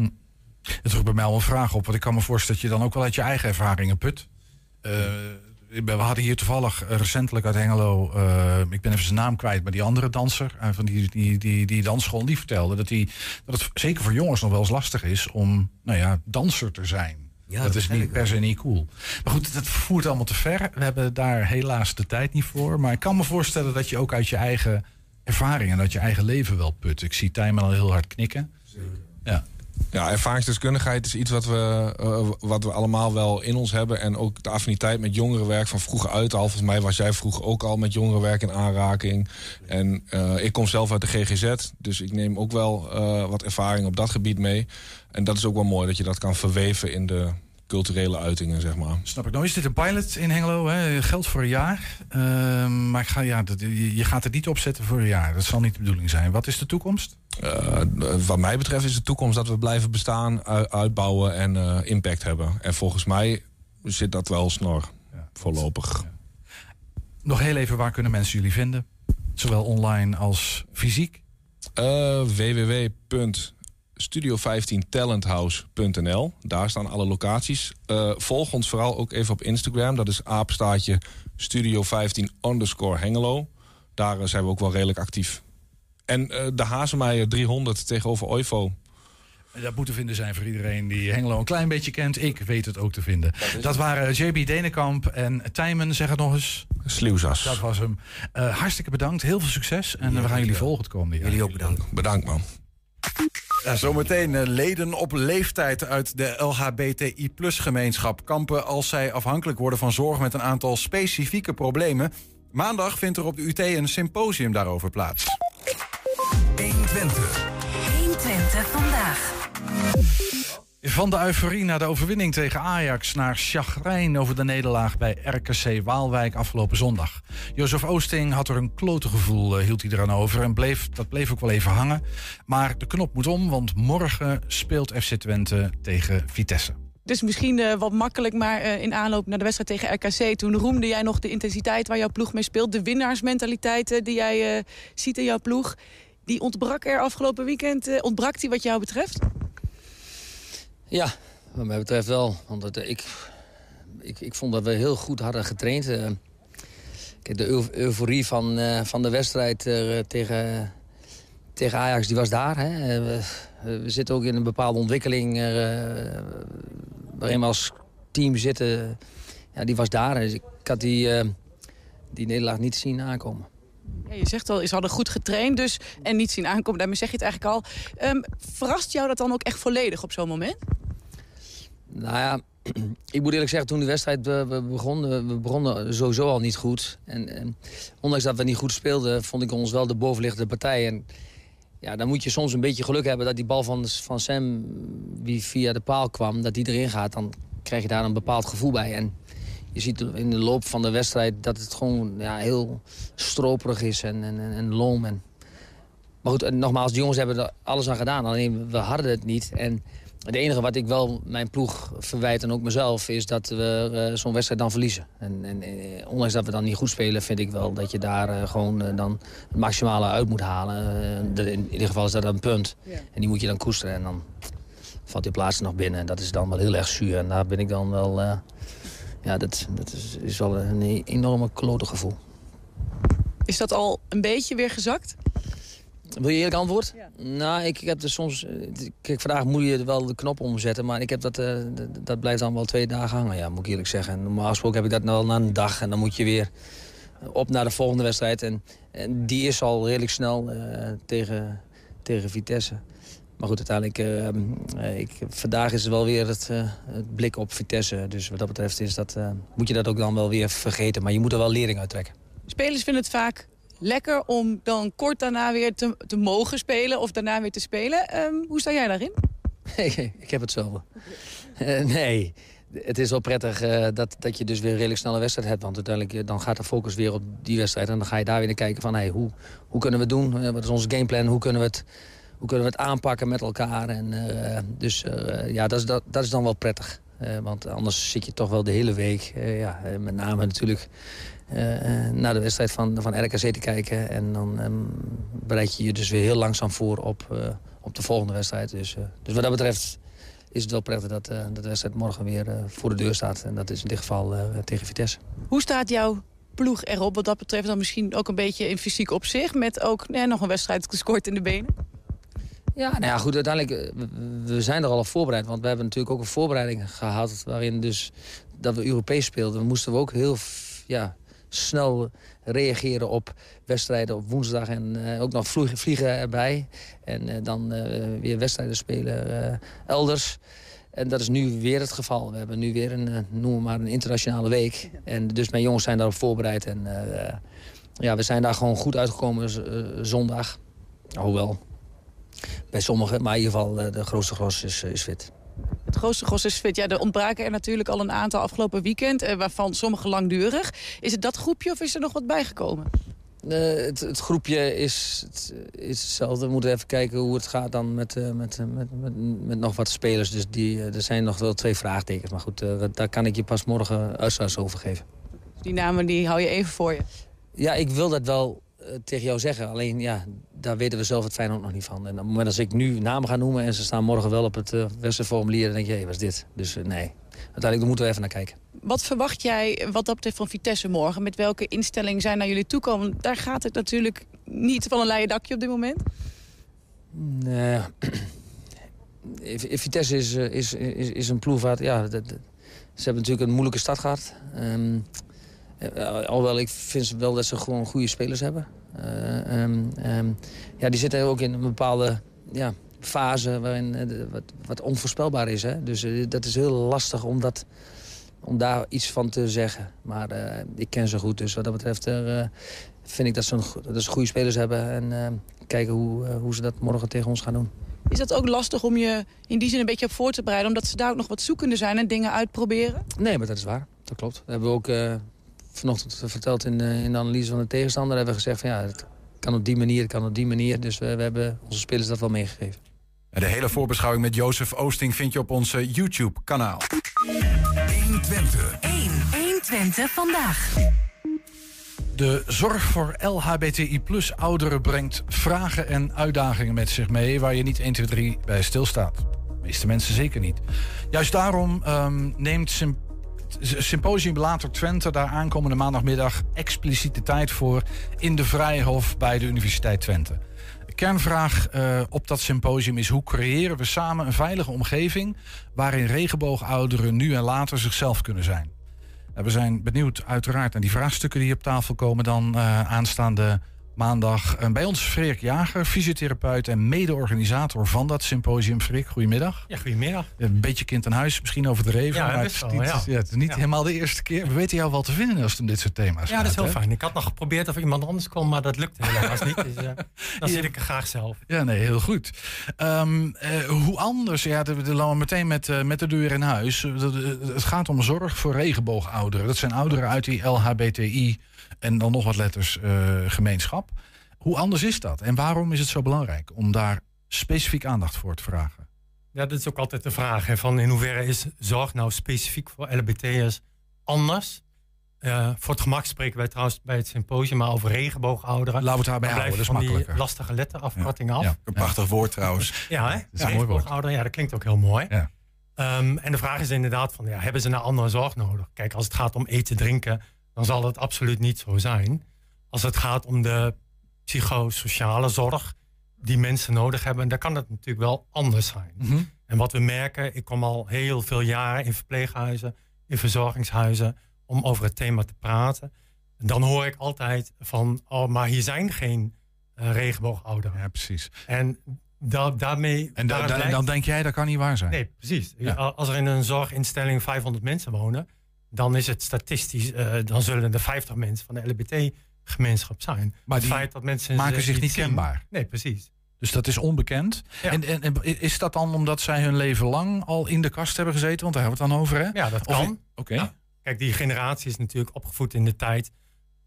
Het roept bij mij al een vraag op. Want ik kan me voorstellen dat je dan ook wel uit je eigen ervaringen put. We hadden hier toevallig eh, recentelijk uit Hengelo... eh, ik ben even zijn naam kwijt, maar die andere danser... eh, van die, die, die, die dansschool, die vertelde dat, die, dat het zeker voor jongens nog wel eens lastig is... om nou ja, danser te zijn. Ja, dat dat is niet per se niet cool. Maar goed, dat voert allemaal te ver. We hebben daar helaas de tijd niet voor. Maar ik kan me voorstellen dat je ook uit je eigen ervaring... en uit je eigen leven wel put. Ik zie Tijmen al heel hard knikken. Ja. Ja, ervaringsdeskundigheid is iets wat we, eh, wat we allemaal wel in ons hebben. En ook de affiniteit met jongerenwerk van vroeger uit al. Volgens mij was jij vroeger ook al met jongerenwerk in aanraking. En eh, ik kom zelf uit de GGZ, dus ik neem ook wel eh, wat ervaring op dat gebied mee. En dat is ook wel mooi dat je dat kan verweven in de culturele uitingen, zeg maar. Snap ik. Nou is dit een pilot in Hengelo. Hè? Geld voor een jaar. Ehm, maar ik ga, ja, dat- je je gaat het niet opzetten voor een jaar. Dat zal niet de bedoeling zijn. Wat is de toekomst? Eh, wat mij betreft is de toekomst dat we blijven bestaan, uitbouwen en eh, impact hebben. En volgens mij zit dat wel snor, voorlopig. Nog heel even, waar kunnen mensen jullie vinden? Zowel online als fysiek. Eh www.studio15talenthouse.nl. Daar staan alle locaties. Eh, volg ons vooral ook even op Instagram. Dat is apenstaatje studio15 underscore Hengelo. Daar eh, zijn we ook wel redelijk actief. En eh, de Hazemeijer 300 tegenover Oivo. Dat moet te vinden zijn voor iedereen die Hengelo een klein beetje kent. Ik weet het ook te vinden. Dat, waren JB Denenkamp en Tijmen, zeg het nog eens. Sluwzas. Dat was hem. Eh, hartstikke bedankt. Heel veel succes. En we gaan jullie volgen het komende jaar. Jullie ook bedankt. Bedankt man. Ja, zometeen eh, leden op leeftijd uit de LHBTI-gemeenschap kampen als zij afhankelijk worden van zorg met een aantal specifieke problemen. Maandag vindt er op de UT een symposium daarover plaats. 120. 120 vandaag. Van de euforie naar de overwinning tegen Ajax naar chagrijn over de nederlaag bij RKC Waalwijk afgelopen zondag. Jozef Oosting had er een klote gevoel, eh, hield hij eraan over en bleef, dat bleef ook wel even hangen. Maar de knop moet om, want morgen speelt FC Twente tegen Vitesse. Dus misschien eh, wat makkelijk, maar eh, in aanloop naar de wedstrijd tegen RKC... toen roemde jij nog de intensiteit waar jouw ploeg mee speelt. De winnaarsmentaliteit die jij ziet in jouw ploeg. Die ontbrak er afgelopen weekend. ontbrak die wat jou betreft? Ja, wat mij betreft wel. Want het, ik, ik, ik vond dat we heel goed hadden getraind. Eh, kijk, de eu- euforie van, eh, van de wedstrijd eh, tegen, tegen Ajax die was daar. Hè. Eh, We, we zitten ook in een bepaalde ontwikkeling eh, waarin we als team zitten. Ja, die was daar. Dus ik had die, eh, die nederlaag niet zien aankomen. Ja, je zegt al, ze hadden goed getraind dus, en niet zien aankomen. Daarmee zeg je het eigenlijk al. Ehm, verrast jou dat dan ook echt volledig op zo'n moment? Nou ja, ik moet eerlijk zeggen, toen de wedstrijd eh, we begonnen, we begonnen sowieso al niet goed. En, en ondanks dat we niet goed speelden, vond ik ons wel de bovenliggende partij. En ja, dan moet je soms een beetje geluk hebben dat die bal van, van Sam, die via de paal kwam, dat die erin gaat. Dan krijg je daar een bepaald gevoel bij. En je ziet in de loop van de wedstrijd dat het gewoon ja, heel stroperig is en, en, en, loom. En... Maar goed, nogmaals, de jongens hebben er alles aan gedaan. Alleen we hadden het niet. En het enige wat ik wel mijn ploeg verwijt en ook mezelf... is dat we eh, zo'n wedstrijd dan verliezen. En, en eh, ondanks dat we dan niet goed spelen... vind ik wel dat je daar eh, gewoon dan het maximale uit moet halen. Dat- in ieder geval is dat een punt. En die moet je dan koesteren. En dan valt die plaats nog binnen. En dat is dan wel heel erg zuur. En daar ben ik dan wel... ja, dat, dat is, is wel een enorme klote gevoel. Is dat al een beetje weer gezakt? Wil je eerlijk antwoord? Nou, ik, ik heb er soms... eh, Kijk, vandaag moet je wel de knop omzetten. Maar ik heb dat, eh, dat blijft dan wel twee dagen hangen, ja, moet ik eerlijk zeggen. En normaal gesproken heb ik dat wel na een dag. En dan moet je weer op naar de volgende wedstrijd. En, en die is al redelijk snel eh, tegen, tegen Vitesse. Maar goed, uiteindelijk... eh, eh, ik, vandaag is wel weer het, eh, het blik op Vitesse. Dus wat dat betreft is dat, eh, moet je dat ook dan wel weer vergeten. Maar je moet er wel lering uit trekken. Spelers vinden het vaak lekker om dan kort daarna weer te, te mogen spelen of daarna weer te spelen. Ehm, hoe sta jij daarin? ik heb hetzelfde. Eh, nee, het is wel prettig dat, dat je dus weer een redelijk snelle wedstrijd hebt. Want uiteindelijk dan gaat de focus weer op die wedstrijd. En dan ga je daar weer naar kijken van hey, hoe, hoe kunnen we het doen? Wat is onze gameplan? Hoe kunnen we het, hoe kunnen we het aanpakken met elkaar? En, eh, dus eh, ja, dat is, dat, dat is dan wel prettig. Eh, want anders zit je toch wel de hele week, ja, met name natuurlijk... naar de wedstrijd van, van RKC te kijken. En dan ehm, bereid je je dus weer heel langzaam voor op, op de volgende wedstrijd. Dus, dus wat dat betreft is het wel prettig dat, dat de wedstrijd morgen weer voor de deur staat. En dat is in dit geval tegen Vitesse. Hoe staat jouw ploeg erop wat dat betreft dan misschien ook een beetje in fysiek opzicht... met ook nee, nog een wedstrijd gescoord in de benen? Ja, nou ja, goed, uiteindelijk, eh, we- zijn er al op voorbereid. Want we hebben natuurlijk ook een voorbereiding gehad... waarin dus dat we Europees speelden. moesten we ook heel ja, snel reageren op wedstrijden op woensdag... en eh, ook nog vliegen, erbij. En eh, dan weer wedstrijden spelen elders. En dat is nu weer het geval. We hebben nu weer een, noem maar, een internationale week. En dus mijn jongens zijn daarop voorbereid. En ja, we zijn daar gewoon goed uitgekomen zondag. Hoewel, bij sommigen, maar in ieder geval eh, de grootste gros is, is fit. Het grootste gros is fit. Ja, er ontbraken er natuurlijk al een aantal afgelopen weekend... eh, waarvan sommige langdurig. Is het dat groepje of is er nog wat bijgekomen? Eh, het, het groepje is, het, is hetzelfde. We moeten even kijken hoe het gaat dan met, eh, met, eh, met, met, met nog wat spelers. Dus die, eh, er zijn nog wel twee vraagtekens. Maar goed, eh, daar kan ik je pas morgen uitslags over geven. Die namen die hou je even voor je. Ja, ik wil dat wel eh, tegen jou zeggen. Alleen, ja, daar weten we zelf het fijn ook nog niet van. En op het moment als ik nu namen ga noemen... en ze staan morgen wel op het uh, wedstrijdformulier... dan denk je, hé, wat is dit? Dus eh, nee, uiteindelijk moeten we even naar kijken. Wat verwacht jij wat dat betreft van Vitesse morgen? Met welke instelling zijn naar jullie toekomen? Daar gaat het natuurlijk niet van een leien dakje op dit moment. Nee. Vitesse is, eh, is, is, is een ploeg waar... Ja, dat, ze hebben natuurlijk een moeilijke start gehad. Eh, alhoewel, ik vind ze wel dat ze gewoon goede spelers hebben. Eh, ehm, ehm, ja, die zitten ook in een bepaalde ja, fase waarin eh, wat, wat onvoorspelbaar is. Hè? Dus eh, dat is heel lastig om, dat, om daar iets van te zeggen. Maar ik ken ze goed, dus wat dat betreft vind ik dat ze, een, dat ze goede spelers hebben. En eh, kijken hoe, hoe ze dat morgen tegen ons gaan doen. Is dat ook lastig om je in die zin een beetje op voor te bereiden... omdat ze daar ook nog wat zoekende zijn en dingen uitproberen? Nee, maar dat is waar. Dat klopt. Dat hebben we ook vanochtend verteld in de, in de analyse van de tegenstander. hebben we gezegd van ja, het kan op die manier, het kan op die manier. Dus we, we hebben onze spelers dat wel meegegeven. De hele voorbeschouwing met Jozef Oosting vind je op ons eh, YouTube-kanaal. 120. 1. 120 vandaag. De zorg voor LHBTI-plus ouderen brengt vragen en uitdagingen met zich mee... waar je niet 1, 2, 3 bij stilstaat. meeste mensen zeker niet. Juist daarom ehm, neemt Symposium Later Twente daar aankomende maandagmiddag expliciete tijd voor in de Vrijhof bij de Universiteit Twente. De kernvraag eh, op dat symposium is hoe creëren we samen een veilige omgeving waarin regenboogouderen nu en later zichzelf kunnen zijn. Nou, we zijn benieuwd uiteraard naar die vraagstukken die op tafel komen dan eh, aanstaande maandag. Bij ons Freek Jager, fysiotherapeut en mede-organisator van dat symposium. Freek, goedemiddag. Ja, goedemiddag. Een beetje kind aan huis, misschien overdreven. Ja, maar het is wel, niet, ja. het is niet Ja. helemaal de eerste keer. We weten jou wel te vinden als het om dit soort thema's Ja, gaat. dat is heel hè? fijn. Ik had nog geprobeerd of iemand anders kon, maar dat lukte helaas niet. Dus eh, dan zit ik er graag zelf. Ja, nee, heel goed. Ehm, eh, hoe anders? Ja, de, de, laten we meteen met, eh, met de deur in huis. De- het gaat om zorg voor regenboogouderen. Dat zijn ouderen uit die LHBTI en dan nog wat letters eh, Hoe anders is dat? En waarom is het zo belangrijk om daar specifiek aandacht voor te vragen? Ja, dat is ook altijd de vraag. Hè, van in hoeverre is zorg nou specifiek voor LHBT'ers anders? Eh, voor het gemak spreken wij trouwens bij het symposium maar over regenboogouderen. Laten we het daarbij houden, dat is van die makkelijker. lastige letterafkorting af. Ja, een prachtig woord trouwens. Ja, hè? is een mooi woord. Ja, dat klinkt ook heel mooi. Ja. Ehm, en de vraag is inderdaad van, ja, hebben ze nou andere zorg nodig? Kijk, als het gaat om eten, drinken, dan zal het absoluut niet zo zijn. Als het gaat om de psychosociale zorg die mensen nodig hebben, dan kan het natuurlijk wel anders zijn. Mhm. En wat we merken, ik kom al heel veel jaren in verpleeghuizen, in verzorgingshuizen, om over het thema te praten. Dan hoor ik altijd van, oh, maar hier zijn geen eh regenboogouderen. Ja, precies. En da daarmee... En da- da- dan denk jij, dat kan niet waar zijn. Nee, precies. Ja. Als er in een zorginstelling 500 mensen wonen, dan is het statistisch, eh, dan zullen er 50 mensen van de LBT-gemeenschap zijn. Maar het die feit dat mensen maken zich niet zien- kenbaar. Nee, precies. Dus dat is onbekend. Ja. En, en, en is dat dan omdat zij hun leven lang al in de kast hebben gezeten? Want daar hebben we het dan over, hè? Ja, dat kan. Oké. Ja. Kijk, die generatie is natuurlijk opgevoed in de tijd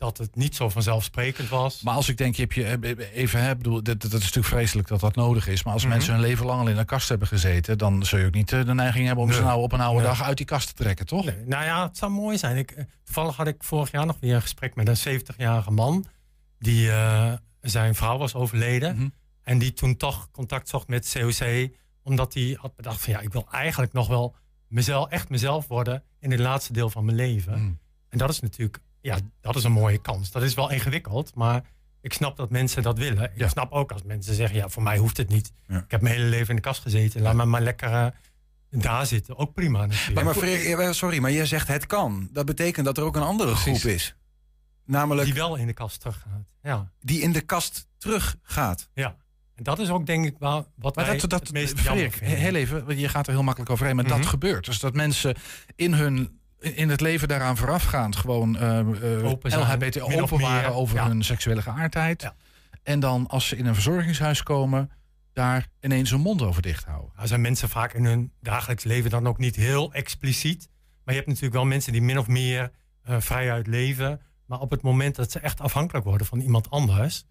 dat het niet zo vanzelfsprekend was. Maar als ik denk, je hebt je eh, even, hè, bedoel, dat, dat is natuurlijk vreselijk dat dat nodig is. Maar als Mhm. mensen hun leven lang al in een kast hebben gezeten, dan zul je ook niet eh, de neiging hebben om ze nou op een oude Nee. dag uit die kast te trekken, toch? Nee, nou ja, het zou mooi zijn. Ik, eh, toevallig had ik vorig jaar nog weer een gesprek met een 70-jarige man. Die zijn vrouw was overleden. Mhm. En die toen toch contact zocht met COC. Omdat hij had bedacht van ja, ik wil eigenlijk nog wel mezelf, echt mezelf worden in het laatste deel van mijn leven. Mhm. En dat is natuurlijk, ja, dat is een mooie kans. Dat is wel ingewikkeld, maar ik snap dat mensen dat willen. Ik Ja. snap ook als mensen zeggen, ja, voor mij hoeft het niet. Ja. Ik heb mijn hele leven in de kast gezeten. Laat me maar lekker eh, daar zitten. Ook prima natuurlijk. Maar, maar sorry, maar jij zegt het kan. Dat betekent dat er ook een andere Precies. groep is. Namelijk Die wel in de kast teruggaat. Ja. die in de kast teruggaat. ja. En dat is ook denk ik wel wat Maar wij dat, dat, het meest jammer heel even, je gaat er heel makkelijk overheen, maar Mhm. dat gebeurt. Dus dat mensen in hun in het leven daaraan voorafgaand gewoon eh, Open zijn, LHBT open waren over ja. hun seksuele geaardheid. Ja. En dan als ze in een verzorgingshuis komen, daar ineens hun mond over dicht houden. Nou, zijn mensen vaak in hun dagelijks leven dan ook niet heel expliciet. Maar je hebt natuurlijk wel mensen die min of meer eh, vrijuit leven. Maar op het moment dat ze echt afhankelijk worden van iemand anders,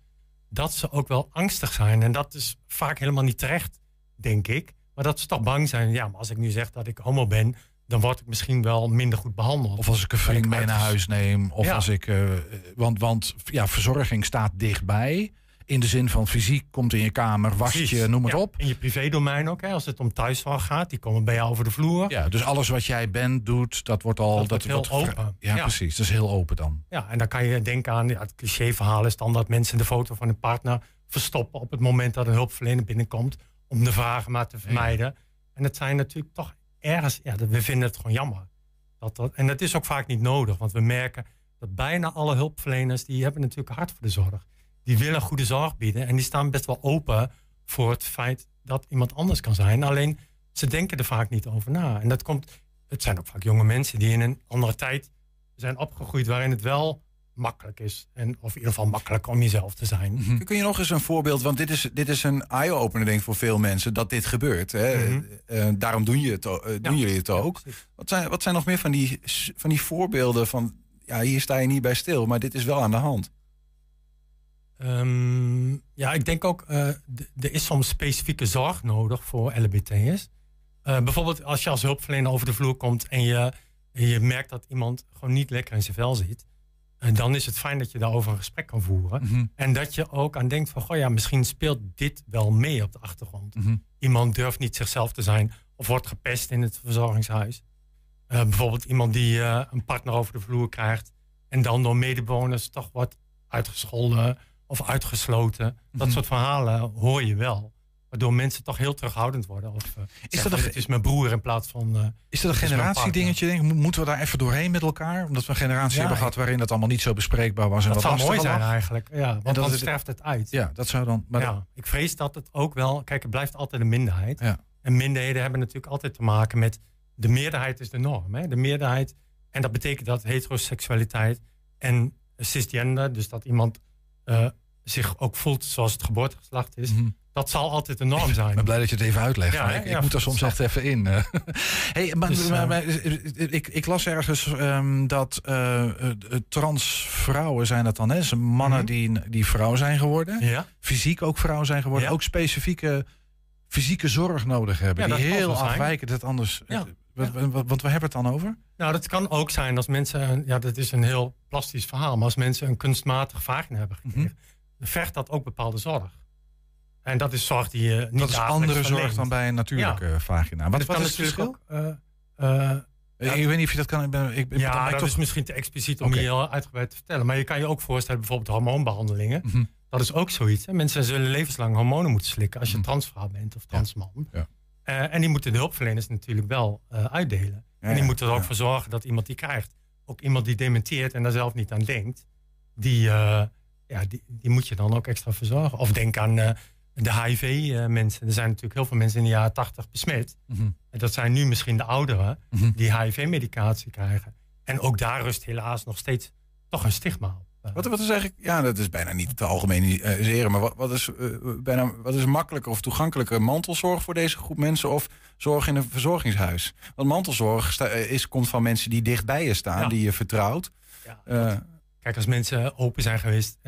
dat ze ook wel angstig zijn. En dat is vaak helemaal niet terecht, denk ik. Maar dat ze toch bang zijn. Ja, maar als ik nu zeg dat ik homo ben, dan word ik misschien wel minder goed behandeld. Of als ik een vriend mee naar huis neem. Of Ja. als ik. eh, want, want ja, verzorging staat dichtbij. In de zin van fysiek komt in je kamer, wast Precies. je, noem het Ja, op. In je privédomein ook, hè, als het om thuiszorg gaat. Die komen bij jou over de vloer. Ja, dus alles wat jij bent, doet, dat wordt al. Dat wordt heel open. Ja, Ja. precies. Dat is heel open dan. Ja, en dan kan je denken aan ja, het clichéverhaal is dan dat mensen de foto van hun partner verstoppen op het moment dat een hulpverlener binnenkomt om de vragen maar te vermijden. En het zijn natuurlijk toch ergens, ja, we vinden het gewoon jammer. Dat dat, en dat is ook vaak niet nodig, want we merken dat bijna alle hulpverleners die hebben natuurlijk hart voor de zorg. Die willen goede zorg bieden en die staan best wel open voor het feit dat iemand anders kan zijn. Alleen ze denken er vaak niet over na. En dat komt, het zijn ook vaak jonge mensen die in een andere tijd zijn opgegroeid waarin het wel makkelijk is. En, of in ieder geval makkelijk om jezelf te zijn. Kun je nog eens een voorbeeld, want dit is, dit is een eye-opener denk ik voor veel mensen, dat dit gebeurt. Hè? Mhm. Eh, daarom doen, je het, eh, doen jullie het ook. wat, zijn, wat zijn nog meer van die, van die voorbeelden van, ja, hier sta je niet bij stil, maar dit is wel aan de hand. Ehm, ja, ik denk ook, eh, d- er is soms specifieke zorg nodig voor LBT'ers. Eh bijvoorbeeld als je als hulpverlener over de vloer komt en je, en je merkt dat iemand gewoon niet lekker in zijn vel zit. En dan is het fijn dat je daarover een gesprek kan voeren. Mhm. En dat je ook aan denkt van, goh ja, misschien speelt dit wel mee op de achtergrond. Mhm. Iemand durft niet zichzelf te zijn of wordt gepest in het verzorgingshuis. Eh, bijvoorbeeld iemand die eh, een partner over de vloer krijgt en dan door medebewoners toch wordt uitgescholden of uitgesloten. Dat Mhm. soort verhalen hoor je wel. Waardoor mensen toch heel terughoudend worden. Of, eh, zeggen dat een- het is mijn broer in plaats van... eh, Is dat een generatiedingetje? Denk Moeten we daar even doorheen met elkaar? Omdat we een generatie Ja, hebben gehad waarin dat allemaal niet zo bespreekbaar was. En Dat wat zou mooi zijn lag. eigenlijk. Ja, want En dat dan is- sterft het uit. Ja, dat zou dan... Maar ja, ik vrees dat het ook wel... Kijk, het blijft altijd een minderheid. Ja. En minderheden hebben natuurlijk altijd te maken met... De meerderheid is de norm. Hè? De meerderheid... En dat betekent dat heteroseksualiteit en cisgender... dus dat iemand eh, zich ook voelt zoals het geboortegeslacht is... dat zal altijd de norm zijn. Ik ben blij dat je het even uitlegt. Ja, ik, ik moet daar soms echt even in. eh. hey, maar, Dus, maar- eh, maar, eh, ik, ik las ergens ehm, dat eh, eh, trans vrouwen zijn dat dan, hè? Dus mannen Mhm. die, die vrouw zijn geworden. Ja. Fysiek ook vrouw zijn geworden. Ook specifieke fysieke zorg nodig hebben. Ja, die heel afwijken. Dat anders. Wat we hebben het dan over? Nou, dat kan ook zijn als mensen, ja, dat is een heel plastisch verhaal, maar als mensen een kunstmatig vagina hebben Mhm. gekregen, vergt dat ook bepaalde zorg. En dat is zorg die je niet dat is andere zorg dan bij een natuurlijke Ja. vagina. Wat, kan is het verschil? ook, eh, eh, ik weet niet of je dat kan. Ik ben, ik, ja, dat toch- is misschien te expliciet om Oké. hier heel uitgebreid te vertellen. Maar je kan je ook voorstellen, bijvoorbeeld hormoonbehandelingen. Mhm. Dat is ook zoiets. Hè? Mensen zullen levenslang hormonen moeten slikken als je transvrouw bent of transman. Mhm. Ja. Eh, en die moeten de hulpverleners natuurlijk wel uitdelen. En die moeten er ook voor zorgen dat iemand die krijgt. Ook iemand die dementeert en daar zelf niet aan denkt. Die, ja, die, die moet je dan ook extra verzorgen. Of denk aan de HIV-mensen. er zijn natuurlijk heel veel mensen in de jaren 80 besmet. Mhm. En dat zijn nu misschien de ouderen Mhm. die HIV-medicatie krijgen. En ook daar rust helaas nog steeds toch een stigma op. Eh, Wat, wat is eigenlijk, ja, dat is bijna niet te algemeniseren, maar wat, wat, is, eh, bijna, wat is makkelijker of toegankelijker mantelzorg voor deze groep mensen of zorg in een verzorgingshuis? Want mantelzorg sta- eh, is, komt van mensen die dicht bij je staan, Ja. die je vertrouwt. Kijk, als mensen open zijn geweest,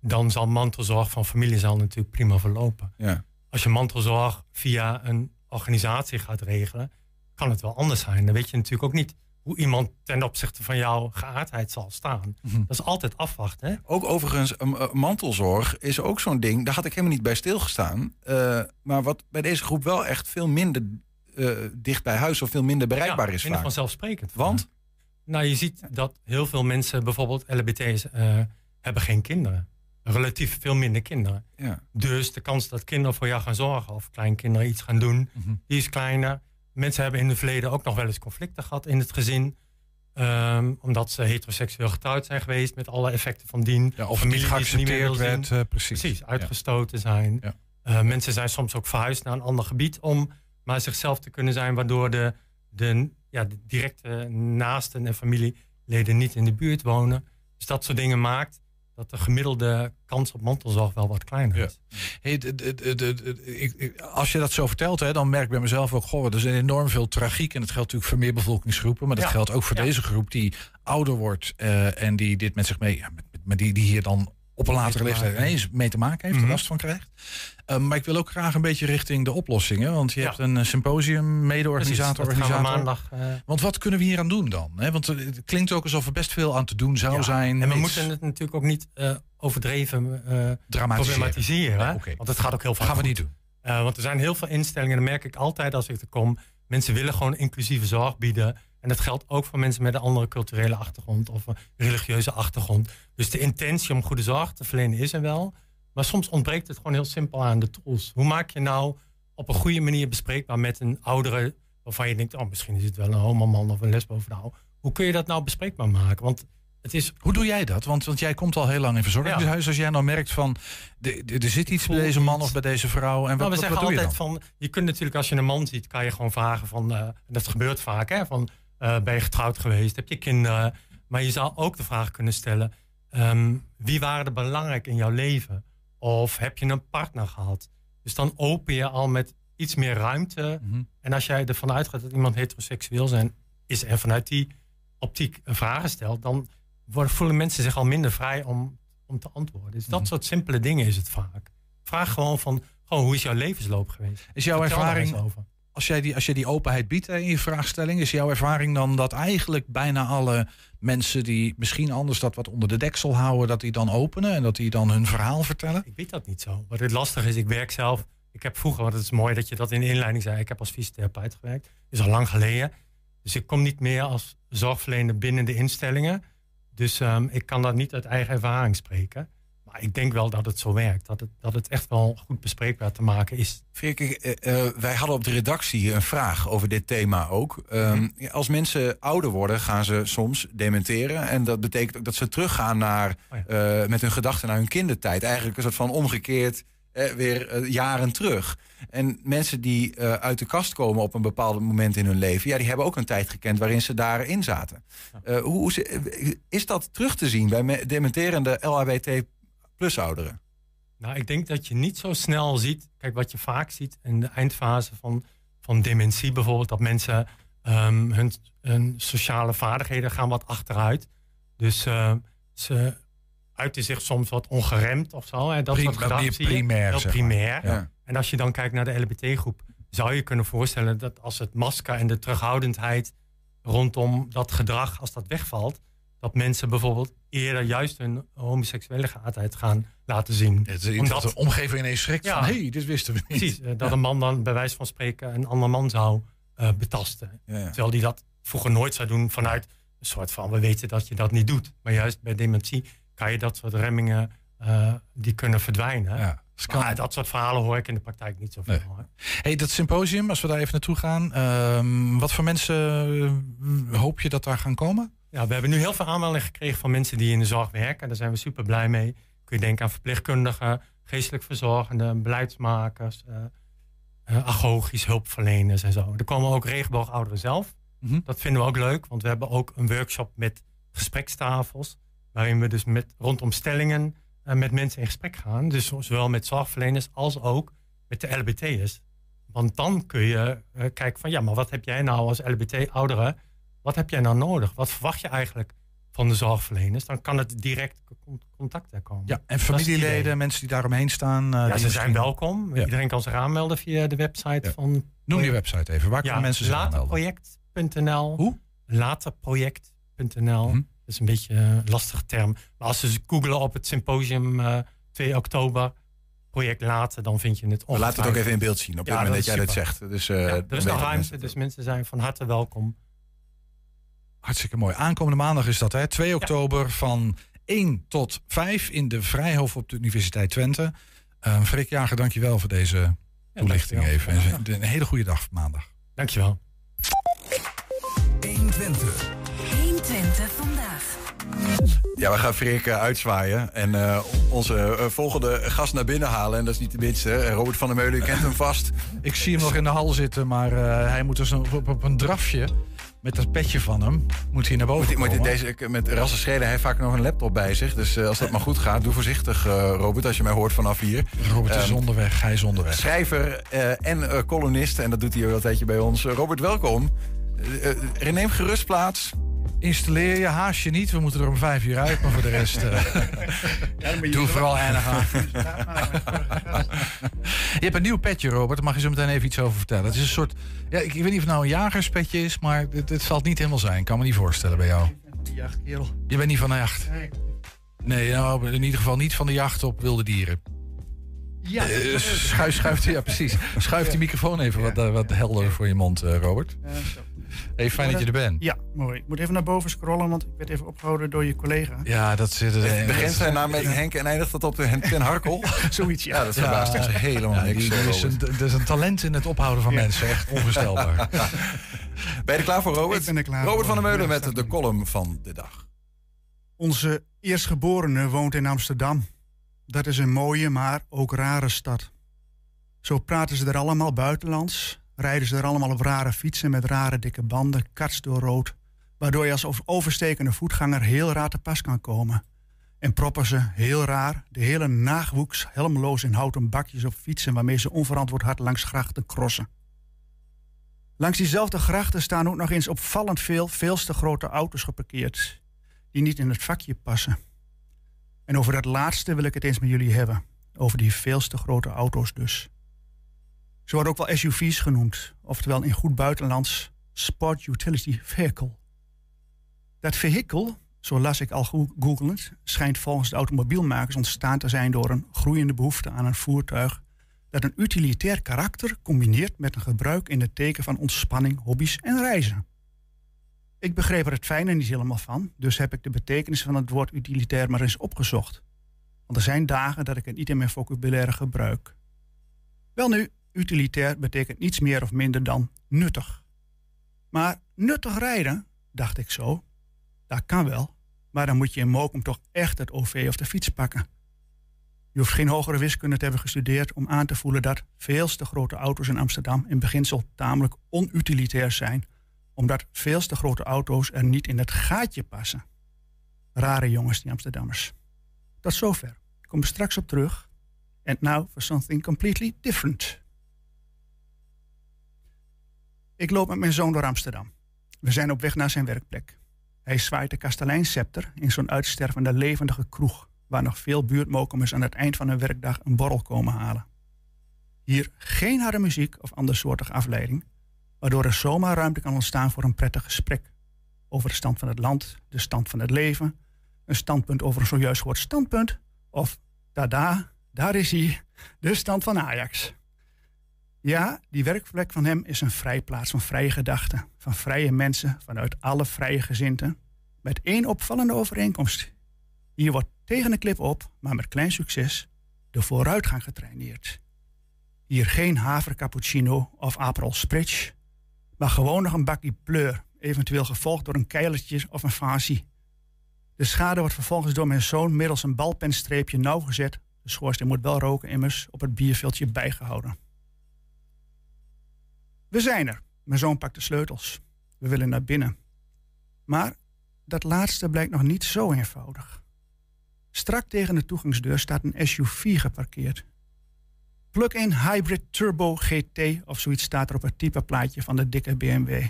dan zal mantelzorg van familie zal natuurlijk prima verlopen. Ja. Als je mantelzorg via een organisatie gaat regelen, kan het wel anders zijn. Dan weet je natuurlijk ook niet hoe iemand ten opzichte van jouw geaardheid zal staan. Mhm. Dat is altijd afwachten. Hè? Ook overigens, uh, mantelzorg is ook zo'n ding. Daar had ik helemaal niet bij stilgestaan. Uh, maar wat bij deze groep wel echt veel minder uh, dicht bij huis of veel minder bereikbaar ja, is. minder vanzelfsprekend. Want? Nou, je ziet dat heel veel mensen, bijvoorbeeld LBT's, uh, hebben geen kinderen. Relatief veel minder kinderen. Ja. Dus de kans dat kinderen voor jou gaan zorgen of kleinkinderen iets gaan doen, Mhm. die is kleiner. Mensen hebben in het verleden ook nog wel eens conflicten gehad in het gezin. Um, omdat ze heteroseksueel getrouwd zijn geweest met alle effecten van dien. Ja, of Familie niet geaccepteerd werd. Uh, precies. Precies, uitgestoten zijn. Ja. Uh, mensen zijn soms ook verhuisd naar een ander gebied om maar zichzelf te kunnen zijn, waardoor de, de, ja, de directe naasten en familieleden niet in de buurt wonen. Dus dat soort dingen maakt dat de gemiddelde kans op mantelzorg wel wat kleiner is. Ja. Hey, de, de, de, ik, als je dat zo vertelt, hè, dan merk ik bij mezelf ook... Goh, er is enorm veel tragiek. En dat geldt natuurlijk voor meer bevolkingsgroepen. Maar dat Ja. geldt ook voor Ja. deze groep die ouder wordt... Uh, en die dit met zich mee... Met, die, die hier dan op een latere leeftijd ineens mee te maken heeft, Mhm. er last van krijgt. Uh, maar ik wil ook graag een beetje richting de oplossingen. Want je Ja. hebt een uh, symposium, mede-organisator, organisator. maandag, uh, Want wat kunnen we hier aan doen dan? Want het klinkt ook alsof er best veel aan te doen zou Ja, zijn. En we Iets- moeten het natuurlijk ook niet eh, overdreven eh, Dramatiseren. problematiseren. Ja. Want het gaat ook heel vaak Gaan we niet doen. Eh, want er zijn heel veel instellingen, dat merk ik altijd als ik er kom. Mensen willen gewoon inclusieve zorg bieden. En dat geldt ook voor mensen met een andere culturele achtergrond of een religieuze achtergrond. Dus de intentie om goede zorg te verlenen is er wel. Maar soms ontbreekt het gewoon heel simpel aan de tools. Hoe maak je nou op een goede manier bespreekbaar met een oudere... waarvan je denkt, oh, misschien is het wel een homoman of een lesbovrouw. Hoe kun je dat nou bespreekbaar maken? Want het is... Hoe doe jij dat? Want, want jij komt al heel lang in verzorgingshuis. Als jij nou merkt van, de- de- er zit iets bij deze man of bij deze vrouw. En wat, Nou, we wat, wat doe je altijd dan? van, je kunt natuurlijk als je een man ziet, kan je gewoon vragen van, eh, dat gebeurt vaak, hè, van ben je getrouwd geweest, heb je kinderen? Maar je zou ook de vraag kunnen stellen, ehm, wie waren er belangrijk in jouw leven? Of heb je een partner gehad? Dus dan open je al met iets meer ruimte. Mhm. En als jij ervan uitgaat dat iemand heteroseksueel zijn, is en vanuit die optiek vragen stelt, dan worden, voelen mensen zich al minder vrij om, om te antwoorden. Dus Mhm. dat soort simpele dingen is het vaak. Vraag gewoon van, gewoon, hoe is jouw levensloop geweest? Is jouw Vertel ervaring, over. Als jij die, als jij die openheid biedt in je vraagstelling, is jouw ervaring dan dat eigenlijk bijna alle mensen die misschien anders dat wat onder de deksel houden, dat die dan openen en dat die dan hun verhaal vertellen? Ik weet dat niet zo. Wat het lastig is, ik werk zelf. Ik heb vroeger, want het is mooi dat je dat in de inleiding zei, ik heb als fysiotherapeut gewerkt. Dat is al lang geleden. Dus ik kom niet meer als zorgverlener binnen de instellingen. Dus ehm, ik kan dat niet uit eigen ervaring spreken. Maar ik denk wel dat het zo werkt. Dat het, dat het echt wel goed bespreekbaar te maken is. Frederik, eh, eh, wij hadden op de redactie een vraag over dit thema ook. Ehm, Als mensen ouder worden, gaan ze soms dementeren. En dat betekent ook dat ze teruggaan naar, eh, met hun gedachten naar hun kindertijd. Eigenlijk een soort van omgekeerd weer jaren terug. En mensen die uit de kast komen op een bepaald moment in hun leven, ja, die hebben ook een tijd gekend waarin ze daarin zaten. Hoe, is dat terug te zien bij me- dementerende LHBT plus ouderen? Nou, ik denk dat je niet zo snel ziet. Kijk, wat je vaak ziet in de eindfase van, van dementie bijvoorbeeld, dat mensen ehm, hun, hun sociale vaardigheden gaan wat achteruit. Dus eh, ze uiten zich soms wat ongeremd of zo. Hè. Dat Prim- soort gedrag zie je. primair, Heel primair. Ja. En als je dan kijkt naar de LBT-groep, zou je kunnen voorstellen dat als het masker en de terughoudendheid rondom dat gedrag, als dat wegvalt, dat mensen bijvoorbeeld eerder juist hun homoseksuele geaardheid gaan laten zien. Het dat de omgeving ineens schrikt van, hé, dit wisten we niet. Precies, eh, dat een man dan bij wijze van spreken een ander man zou eh, betasten. Terwijl die dat vroeger nooit zou doen vanuit een soort van, we weten dat je dat niet doet. Maar juist bij dementie kan je dat soort remmingen, eh, die kunnen verdwijnen. Ja, Maar dat soort verhalen hoor ik in de praktijk niet zoveel. Nee. Hey, dat symposium, als we daar even naartoe gaan. ehm, wat voor mensen hoop je dat daar gaan komen? Ja, we hebben nu heel veel aanmeldingen gekregen van mensen die in de zorg werken. Daar zijn we super blij mee. Kun je denken aan verpleegkundigen, geestelijk verzorgenden, beleidsmakers, eh, agogisch hulpverleners en zo. Er komen ook regenboogouderen zelf. Mhm. Dat vinden we ook leuk, want we hebben ook een workshop met gesprekstafels. Waarin we dus met, rondom stellingen eh, met mensen in gesprek gaan. Dus zowel met zorgverleners als ook met de LBT'ers. Want dan kun je kijken van ja, maar wat heb jij nou als LBT-ouderen? Wat heb jij nou nodig? Wat verwacht je eigenlijk van de zorgverleners? Dan kan het direct con- contact er komen. Ja, en Dat het familieleden, mensen die daaromheen staan. eh, Ja, die ze zijn welkom. Ja. Iedereen kan zich aanmelden via de website van... Noem je website even. Waar kunnen mensen zich aanmelden? Laterproject.nl. Hoe? Laterproject.nl. Mhm. Dat is een beetje een lastige term. Maar als ze googelen op het symposium eh 2 oktober, project Later, dan vind je het We laten het ook even in beeld zien op dit moment dat jij dit is zegt. Dus, eh, ja, dan er is nog ruimte, dus mensen zijn van harte welkom. Hartstikke mooi. Aankomende maandag is dat, hè? 2 oktober van 1 tot 5 in de Vrijhof op de Universiteit Twente. Uh, Freek Jager, dankjewel voor deze toelichting even. En Een hele goede dag maandag. Dankjewel. 120. 120 vandaag. Ja, we gaan Freek eh, uitzwaaien en eh, onze eh, volgende gast naar binnen halen. En dat is niet de minste. Robert van der Meulen, u kent hem vast. Ik zie hem nog in de hal zitten, maar eh, hij moet dus op, op, op een drafje met dat petje van hem. Moet hij naar boven Moet, moet deze, met rassen schelen, hij heeft vaak nog een laptop bij zich. Dus eh, als dat maar goed gaat, doe voorzichtig, eh, Robert, als je mij hoort vanaf hier. Robert is Ehm, onderweg, hij is onderweg. Schrijver eh, en eh, columnist, en dat doet hij al een tijdje bij ons. Eh, Robert, welkom. Eh, eh, neem gerust plaats. Installeer je, haast je niet. We moeten er om vijf uur uit, maar voor de rest... eh, doe vooral eindig aan. Je hebt een nieuw petje, Robert. Daar mag je zo meteen even iets over vertellen. Het is een soort... Ja, ik, ik weet niet of het nou een jagerspetje is, maar het, het zal het niet helemaal zijn. Ik kan me niet voorstellen bij jou. Jachtkerel. Je bent niet van de jacht? Nee, nou, in ieder geval niet van de jacht op wilde dieren. Ja. Eh, schuif, schuift, ja, precies. Schuif die microfoon even wat, eh, wat helder voor je mond, eh, Robert. Ja, zo. Hey, fijn dat je er bent. Ja, mooi. Ik moet even naar boven scrollen, want ik werd even opgehouden door je collega. Ja, dat zit er. Het begint zijn naam met Henk en eindigt dat op de Ten Harkel. Zoiets, ja. Ja, dat verbaast ons helemaal Ja, niks. die- eh, Er is, een, er is een talent in het ophouden van Ja. mensen. Echt onvoorstelbaar. Ben je er klaar voor, Robert? Ik ben er klaar Robert voor. van der Meulen Ja, met de column van de dag. Onze eerstgeborene woont in Amsterdam. Dat is een mooie, maar ook rare stad. Zo praten ze er allemaal buitenlands, rijden ze er allemaal op rare fietsen met rare dikke banden, kats door rood, waardoor je als overstekende voetganger heel raar te pas kan komen. En proppen ze, heel raar, de hele nachtwoeks helmloos in houten bakjes op fietsen waarmee ze onverantwoord hard langs grachten crossen. Langs diezelfde grachten staan ook nog eens opvallend veel, veel te grote auto's geparkeerd, die niet in het vakje passen. En over dat laatste wil ik het eens met jullie hebben. Over die veel te grote auto's dus. Ze worden ook wel SUV's genoemd, oftewel in goed buitenlands Sport Utility Vehicle. Dat vehikel, zo las ik al go- googelend, schijnt volgens de automobielmakers ontstaan te zijn door een groeiende behoefte aan een voertuig dat een utilitair karakter combineert met een gebruik in het teken van ontspanning, hobby's en reizen. Ik begreep er het fijne niet helemaal van, dus heb ik de betekenis van het woord utilitair maar eens opgezocht. Want er zijn dagen dat ik het niet in mijn vocabulaire gebruik. Welnu, utilitair betekent niets meer of minder dan nuttig. Maar nuttig rijden, dacht ik zo, dat kan wel. Maar dan moet je in Mokum toch echt het OV of de fiets pakken. Je hoeft geen hogere wiskunde te hebben gestudeerd om aan te voelen dat veel te grote auto's in Amsterdam in beginsel tamelijk onutilitair zijn, omdat veel te grote auto's er niet in het gaatje passen. Rare jongens, die Amsterdammers. Tot zover. Ik kom er straks op terug. And now for something completely different. Ik loop met mijn zoon door Amsterdam. We zijn op weg naar zijn werkplek. Hij zwaait de kastelijnscepter in zo'n uitstervende levendige kroeg... waar nog veel buurtmokumers aan het eind van hun werkdag een borrel komen halen. Hier geen harde muziek of andersoortige afleiding... waardoor er zomaar ruimte kan ontstaan voor een prettig gesprek... over de stand van het land, de stand van het leven... een standpunt over een zojuist gehoord standpunt... of tada, daar is hij, de stand van Ajax... Ja, die werkplek van hem is een vrijplaats van vrije gedachten. Van vrije mensen vanuit alle vrije gezinten. Met één opvallende overeenkomst. Hier wordt tegen de klip op, maar met klein succes, de vooruitgang getraineerd. Hier geen haver cappuccino of Aperol Spritz, maar gewoon nog een bakje pleur, eventueel gevolgd door een keilertje of een fasie. De schade wordt vervolgens door mijn zoon middels een balpenstreepje nauwgezet. De schoorsteen moet wel roken immers, op het bierveldje bijgehouden. We zijn er. Mijn zoon pakt de sleutels. We willen naar binnen. Maar dat laatste blijkt nog niet zo eenvoudig. Strak tegen de toegangsdeur staat een SUV geparkeerd. Plug-in Hybrid Turbo GT of zoiets staat er op het typeplaatje van de dikke BMW.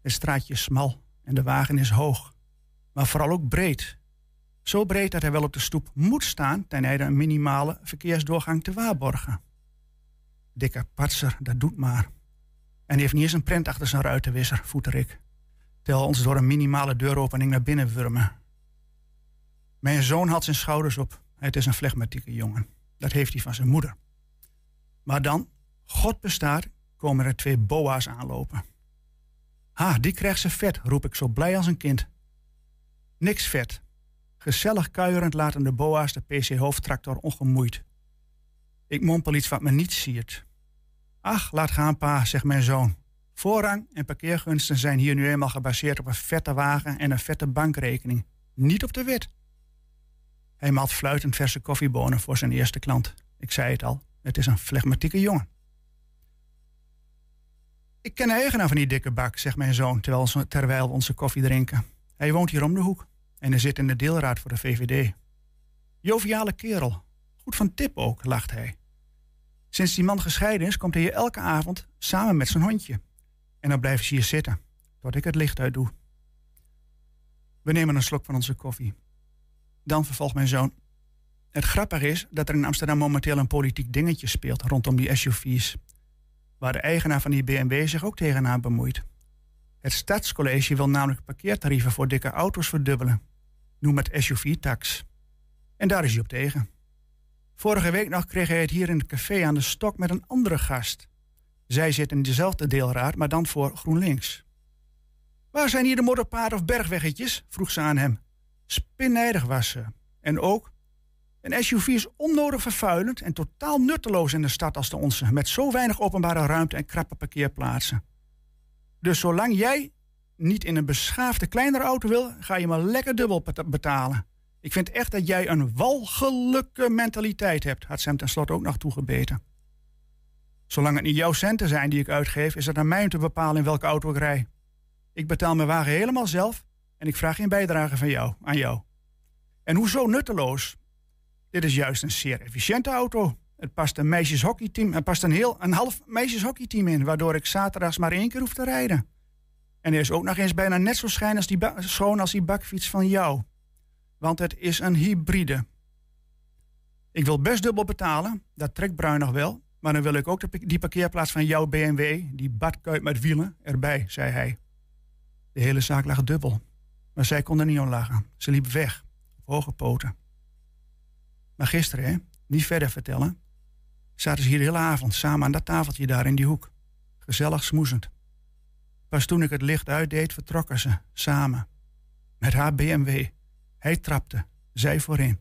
Het straatje is smal en de wagen is hoog, maar vooral ook breed. Zo breed dat hij wel op de stoep moet staan ten einde een minimale verkeersdoorgang te waarborgen. Dikke patser, dat doet maar. En die heeft niet eens een prent achter zijn ruitenwisser, voeter ik. Tel ons door een minimale deuropening naar binnen wurmen. Mijn zoon had zijn schouders op. Het is een flegmatieke jongen. Dat heeft hij van zijn moeder. Maar dan, God bestaat, komen er twee boa's aanlopen. Ha, die krijgt ze vet, roep ik zo blij als een kind. Niks vet. Gezellig kuierend laten de boa's de PC-hoofdtractor ongemoeid. Ik mompel iets wat me niet siert. Ach, laat gaan, pa, zegt mijn zoon. Voorrang en parkeergunsten zijn hier nu eenmaal gebaseerd op een vette wagen en een vette bankrekening. Niet op de wet. Hij maalt fluitend verse koffiebonen voor zijn eerste klant. Ik zei het al, het is een flegmatieke jongen. Ik ken de eigenaar van die dikke bak, zegt mijn zoon terwijl we onze koffie drinken. Hij woont hier om de hoek en hij zit in de deelraad voor de VVD. Joviale kerel. Goed van tip ook, lacht hij. Sinds die man gescheiden is, komt hij hier elke avond samen met zijn hondje. En dan blijven ze hier zitten, tot ik het licht uit doe. We nemen een slok van onze koffie. Dan vervolgt mijn zoon. Het grappige is dat er in Amsterdam momenteel een politiek dingetje speelt rondom die SUV's. Waar de eigenaar van die BMW zich ook tegenaan bemoeit. Het Stadscollege wil namelijk parkeertarieven voor dikke auto's verdubbelen. Noem het SUV-tax. En daar is hij op tegen. Vorige week nog kreeg hij het hier in het café aan de stok met een andere gast. Zij zit in dezelfde deelraad, maar dan voor GroenLinks. Waar zijn hier de modderpaden of bergweggetjes? vroeg ze aan hem. Spinnijdig was ze. En ook, een SUV is onnodig vervuilend en totaal nutteloos in een stad als de onze, met zo weinig openbare ruimte en krappe parkeerplaatsen. Dus zolang jij niet in een beschaafde kleinere auto wil, ga je maar lekker dubbel beta- betalen. Ik vind echt dat jij een walgelijke mentaliteit hebt, had ze hem tenslotte ook nog toegebeten. Zolang het niet jouw centen zijn die ik uitgeef, is het aan mij om te bepalen in welke auto ik rij. Ik betaal mijn wagen helemaal zelf en ik vraag geen bijdrage van jou, aan jou. En hoezo nutteloos? Dit is juist een zeer efficiënte auto. Het past een meisjeshockeyteam, er past een, heel, een half meisjeshockeyteam in, waardoor ik zaterdags maar één keer hoef te rijden. En hij is ook nog eens bijna net zo schijn die schoon als die bakfiets van jou. Want het is een hybride. Ik wil best dubbel betalen, dat trekt Bruin nog wel, Maar dan wil ik ook die parkeerplaats van jouw BMW, die badkuip met wielen, erbij, zei hij. De hele zaak lag dubbel. Maar zij kon er niet om lachen. Ze liep weg, op hoge poten. Maar gisteren, niet verder vertellen, zaten ze hier de hele avond samen aan dat tafeltje daar in die hoek. Gezellig smoezend. Pas toen ik het licht uitdeed, vertrokken ze samen. Met haar BMW. Hij trapte, zij voorin.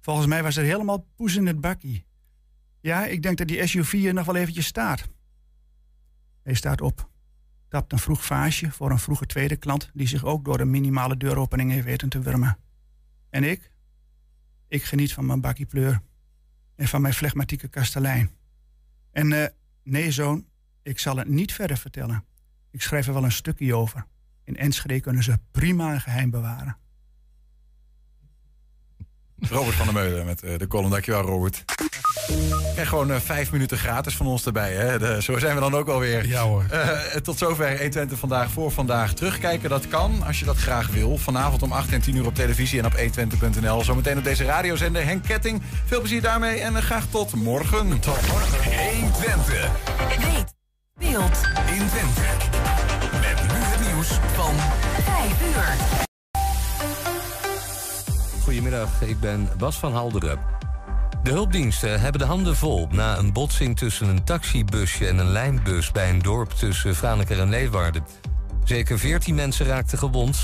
Volgens mij was er helemaal poes in het bakkie. Ja, ik denk dat die SUV er nog wel eventjes staat. Hij staat op. Tapt een vroeg vaasje voor een vroege tweede klant... die zich ook door de minimale deuropening heeft weten te wurmen. En ik? Ik geniet van mijn bakkiepleur. En van mijn flegmatieke kastelein. En eh, nee, zoon, ik zal het niet verder vertellen. Ik schrijf er wel een stukje over. In Enschede kunnen ze prima een geheim bewaren. Robert van der Meulen met eh, de column. Dankjewel, Robert. En gewoon eh, vijf minuten gratis van ons erbij. Hè? De- zo zijn we dan ook alweer. Ja hoor. Eh, tot zover 120 vandaag voor vandaag. Terugkijken, dat kan als je dat graag wil. Vanavond om 8 en 10 uur op televisie en op 120.nl. Zometeen op deze radiozender Henk Ketting. Veel plezier daarmee en graag tot morgen. Tot morgen. 120. Weet. Beeld. In Twente. Met nu het nieuws van 5 uur. Goedemiddag, ik ben Bas van Halderen. De hulpdiensten hebben de handen vol na een botsing tussen een taxibusje en een lijnbus bij een dorp tussen Franeker en Leeuwarden. Zeker 14 mensen raakten gewond.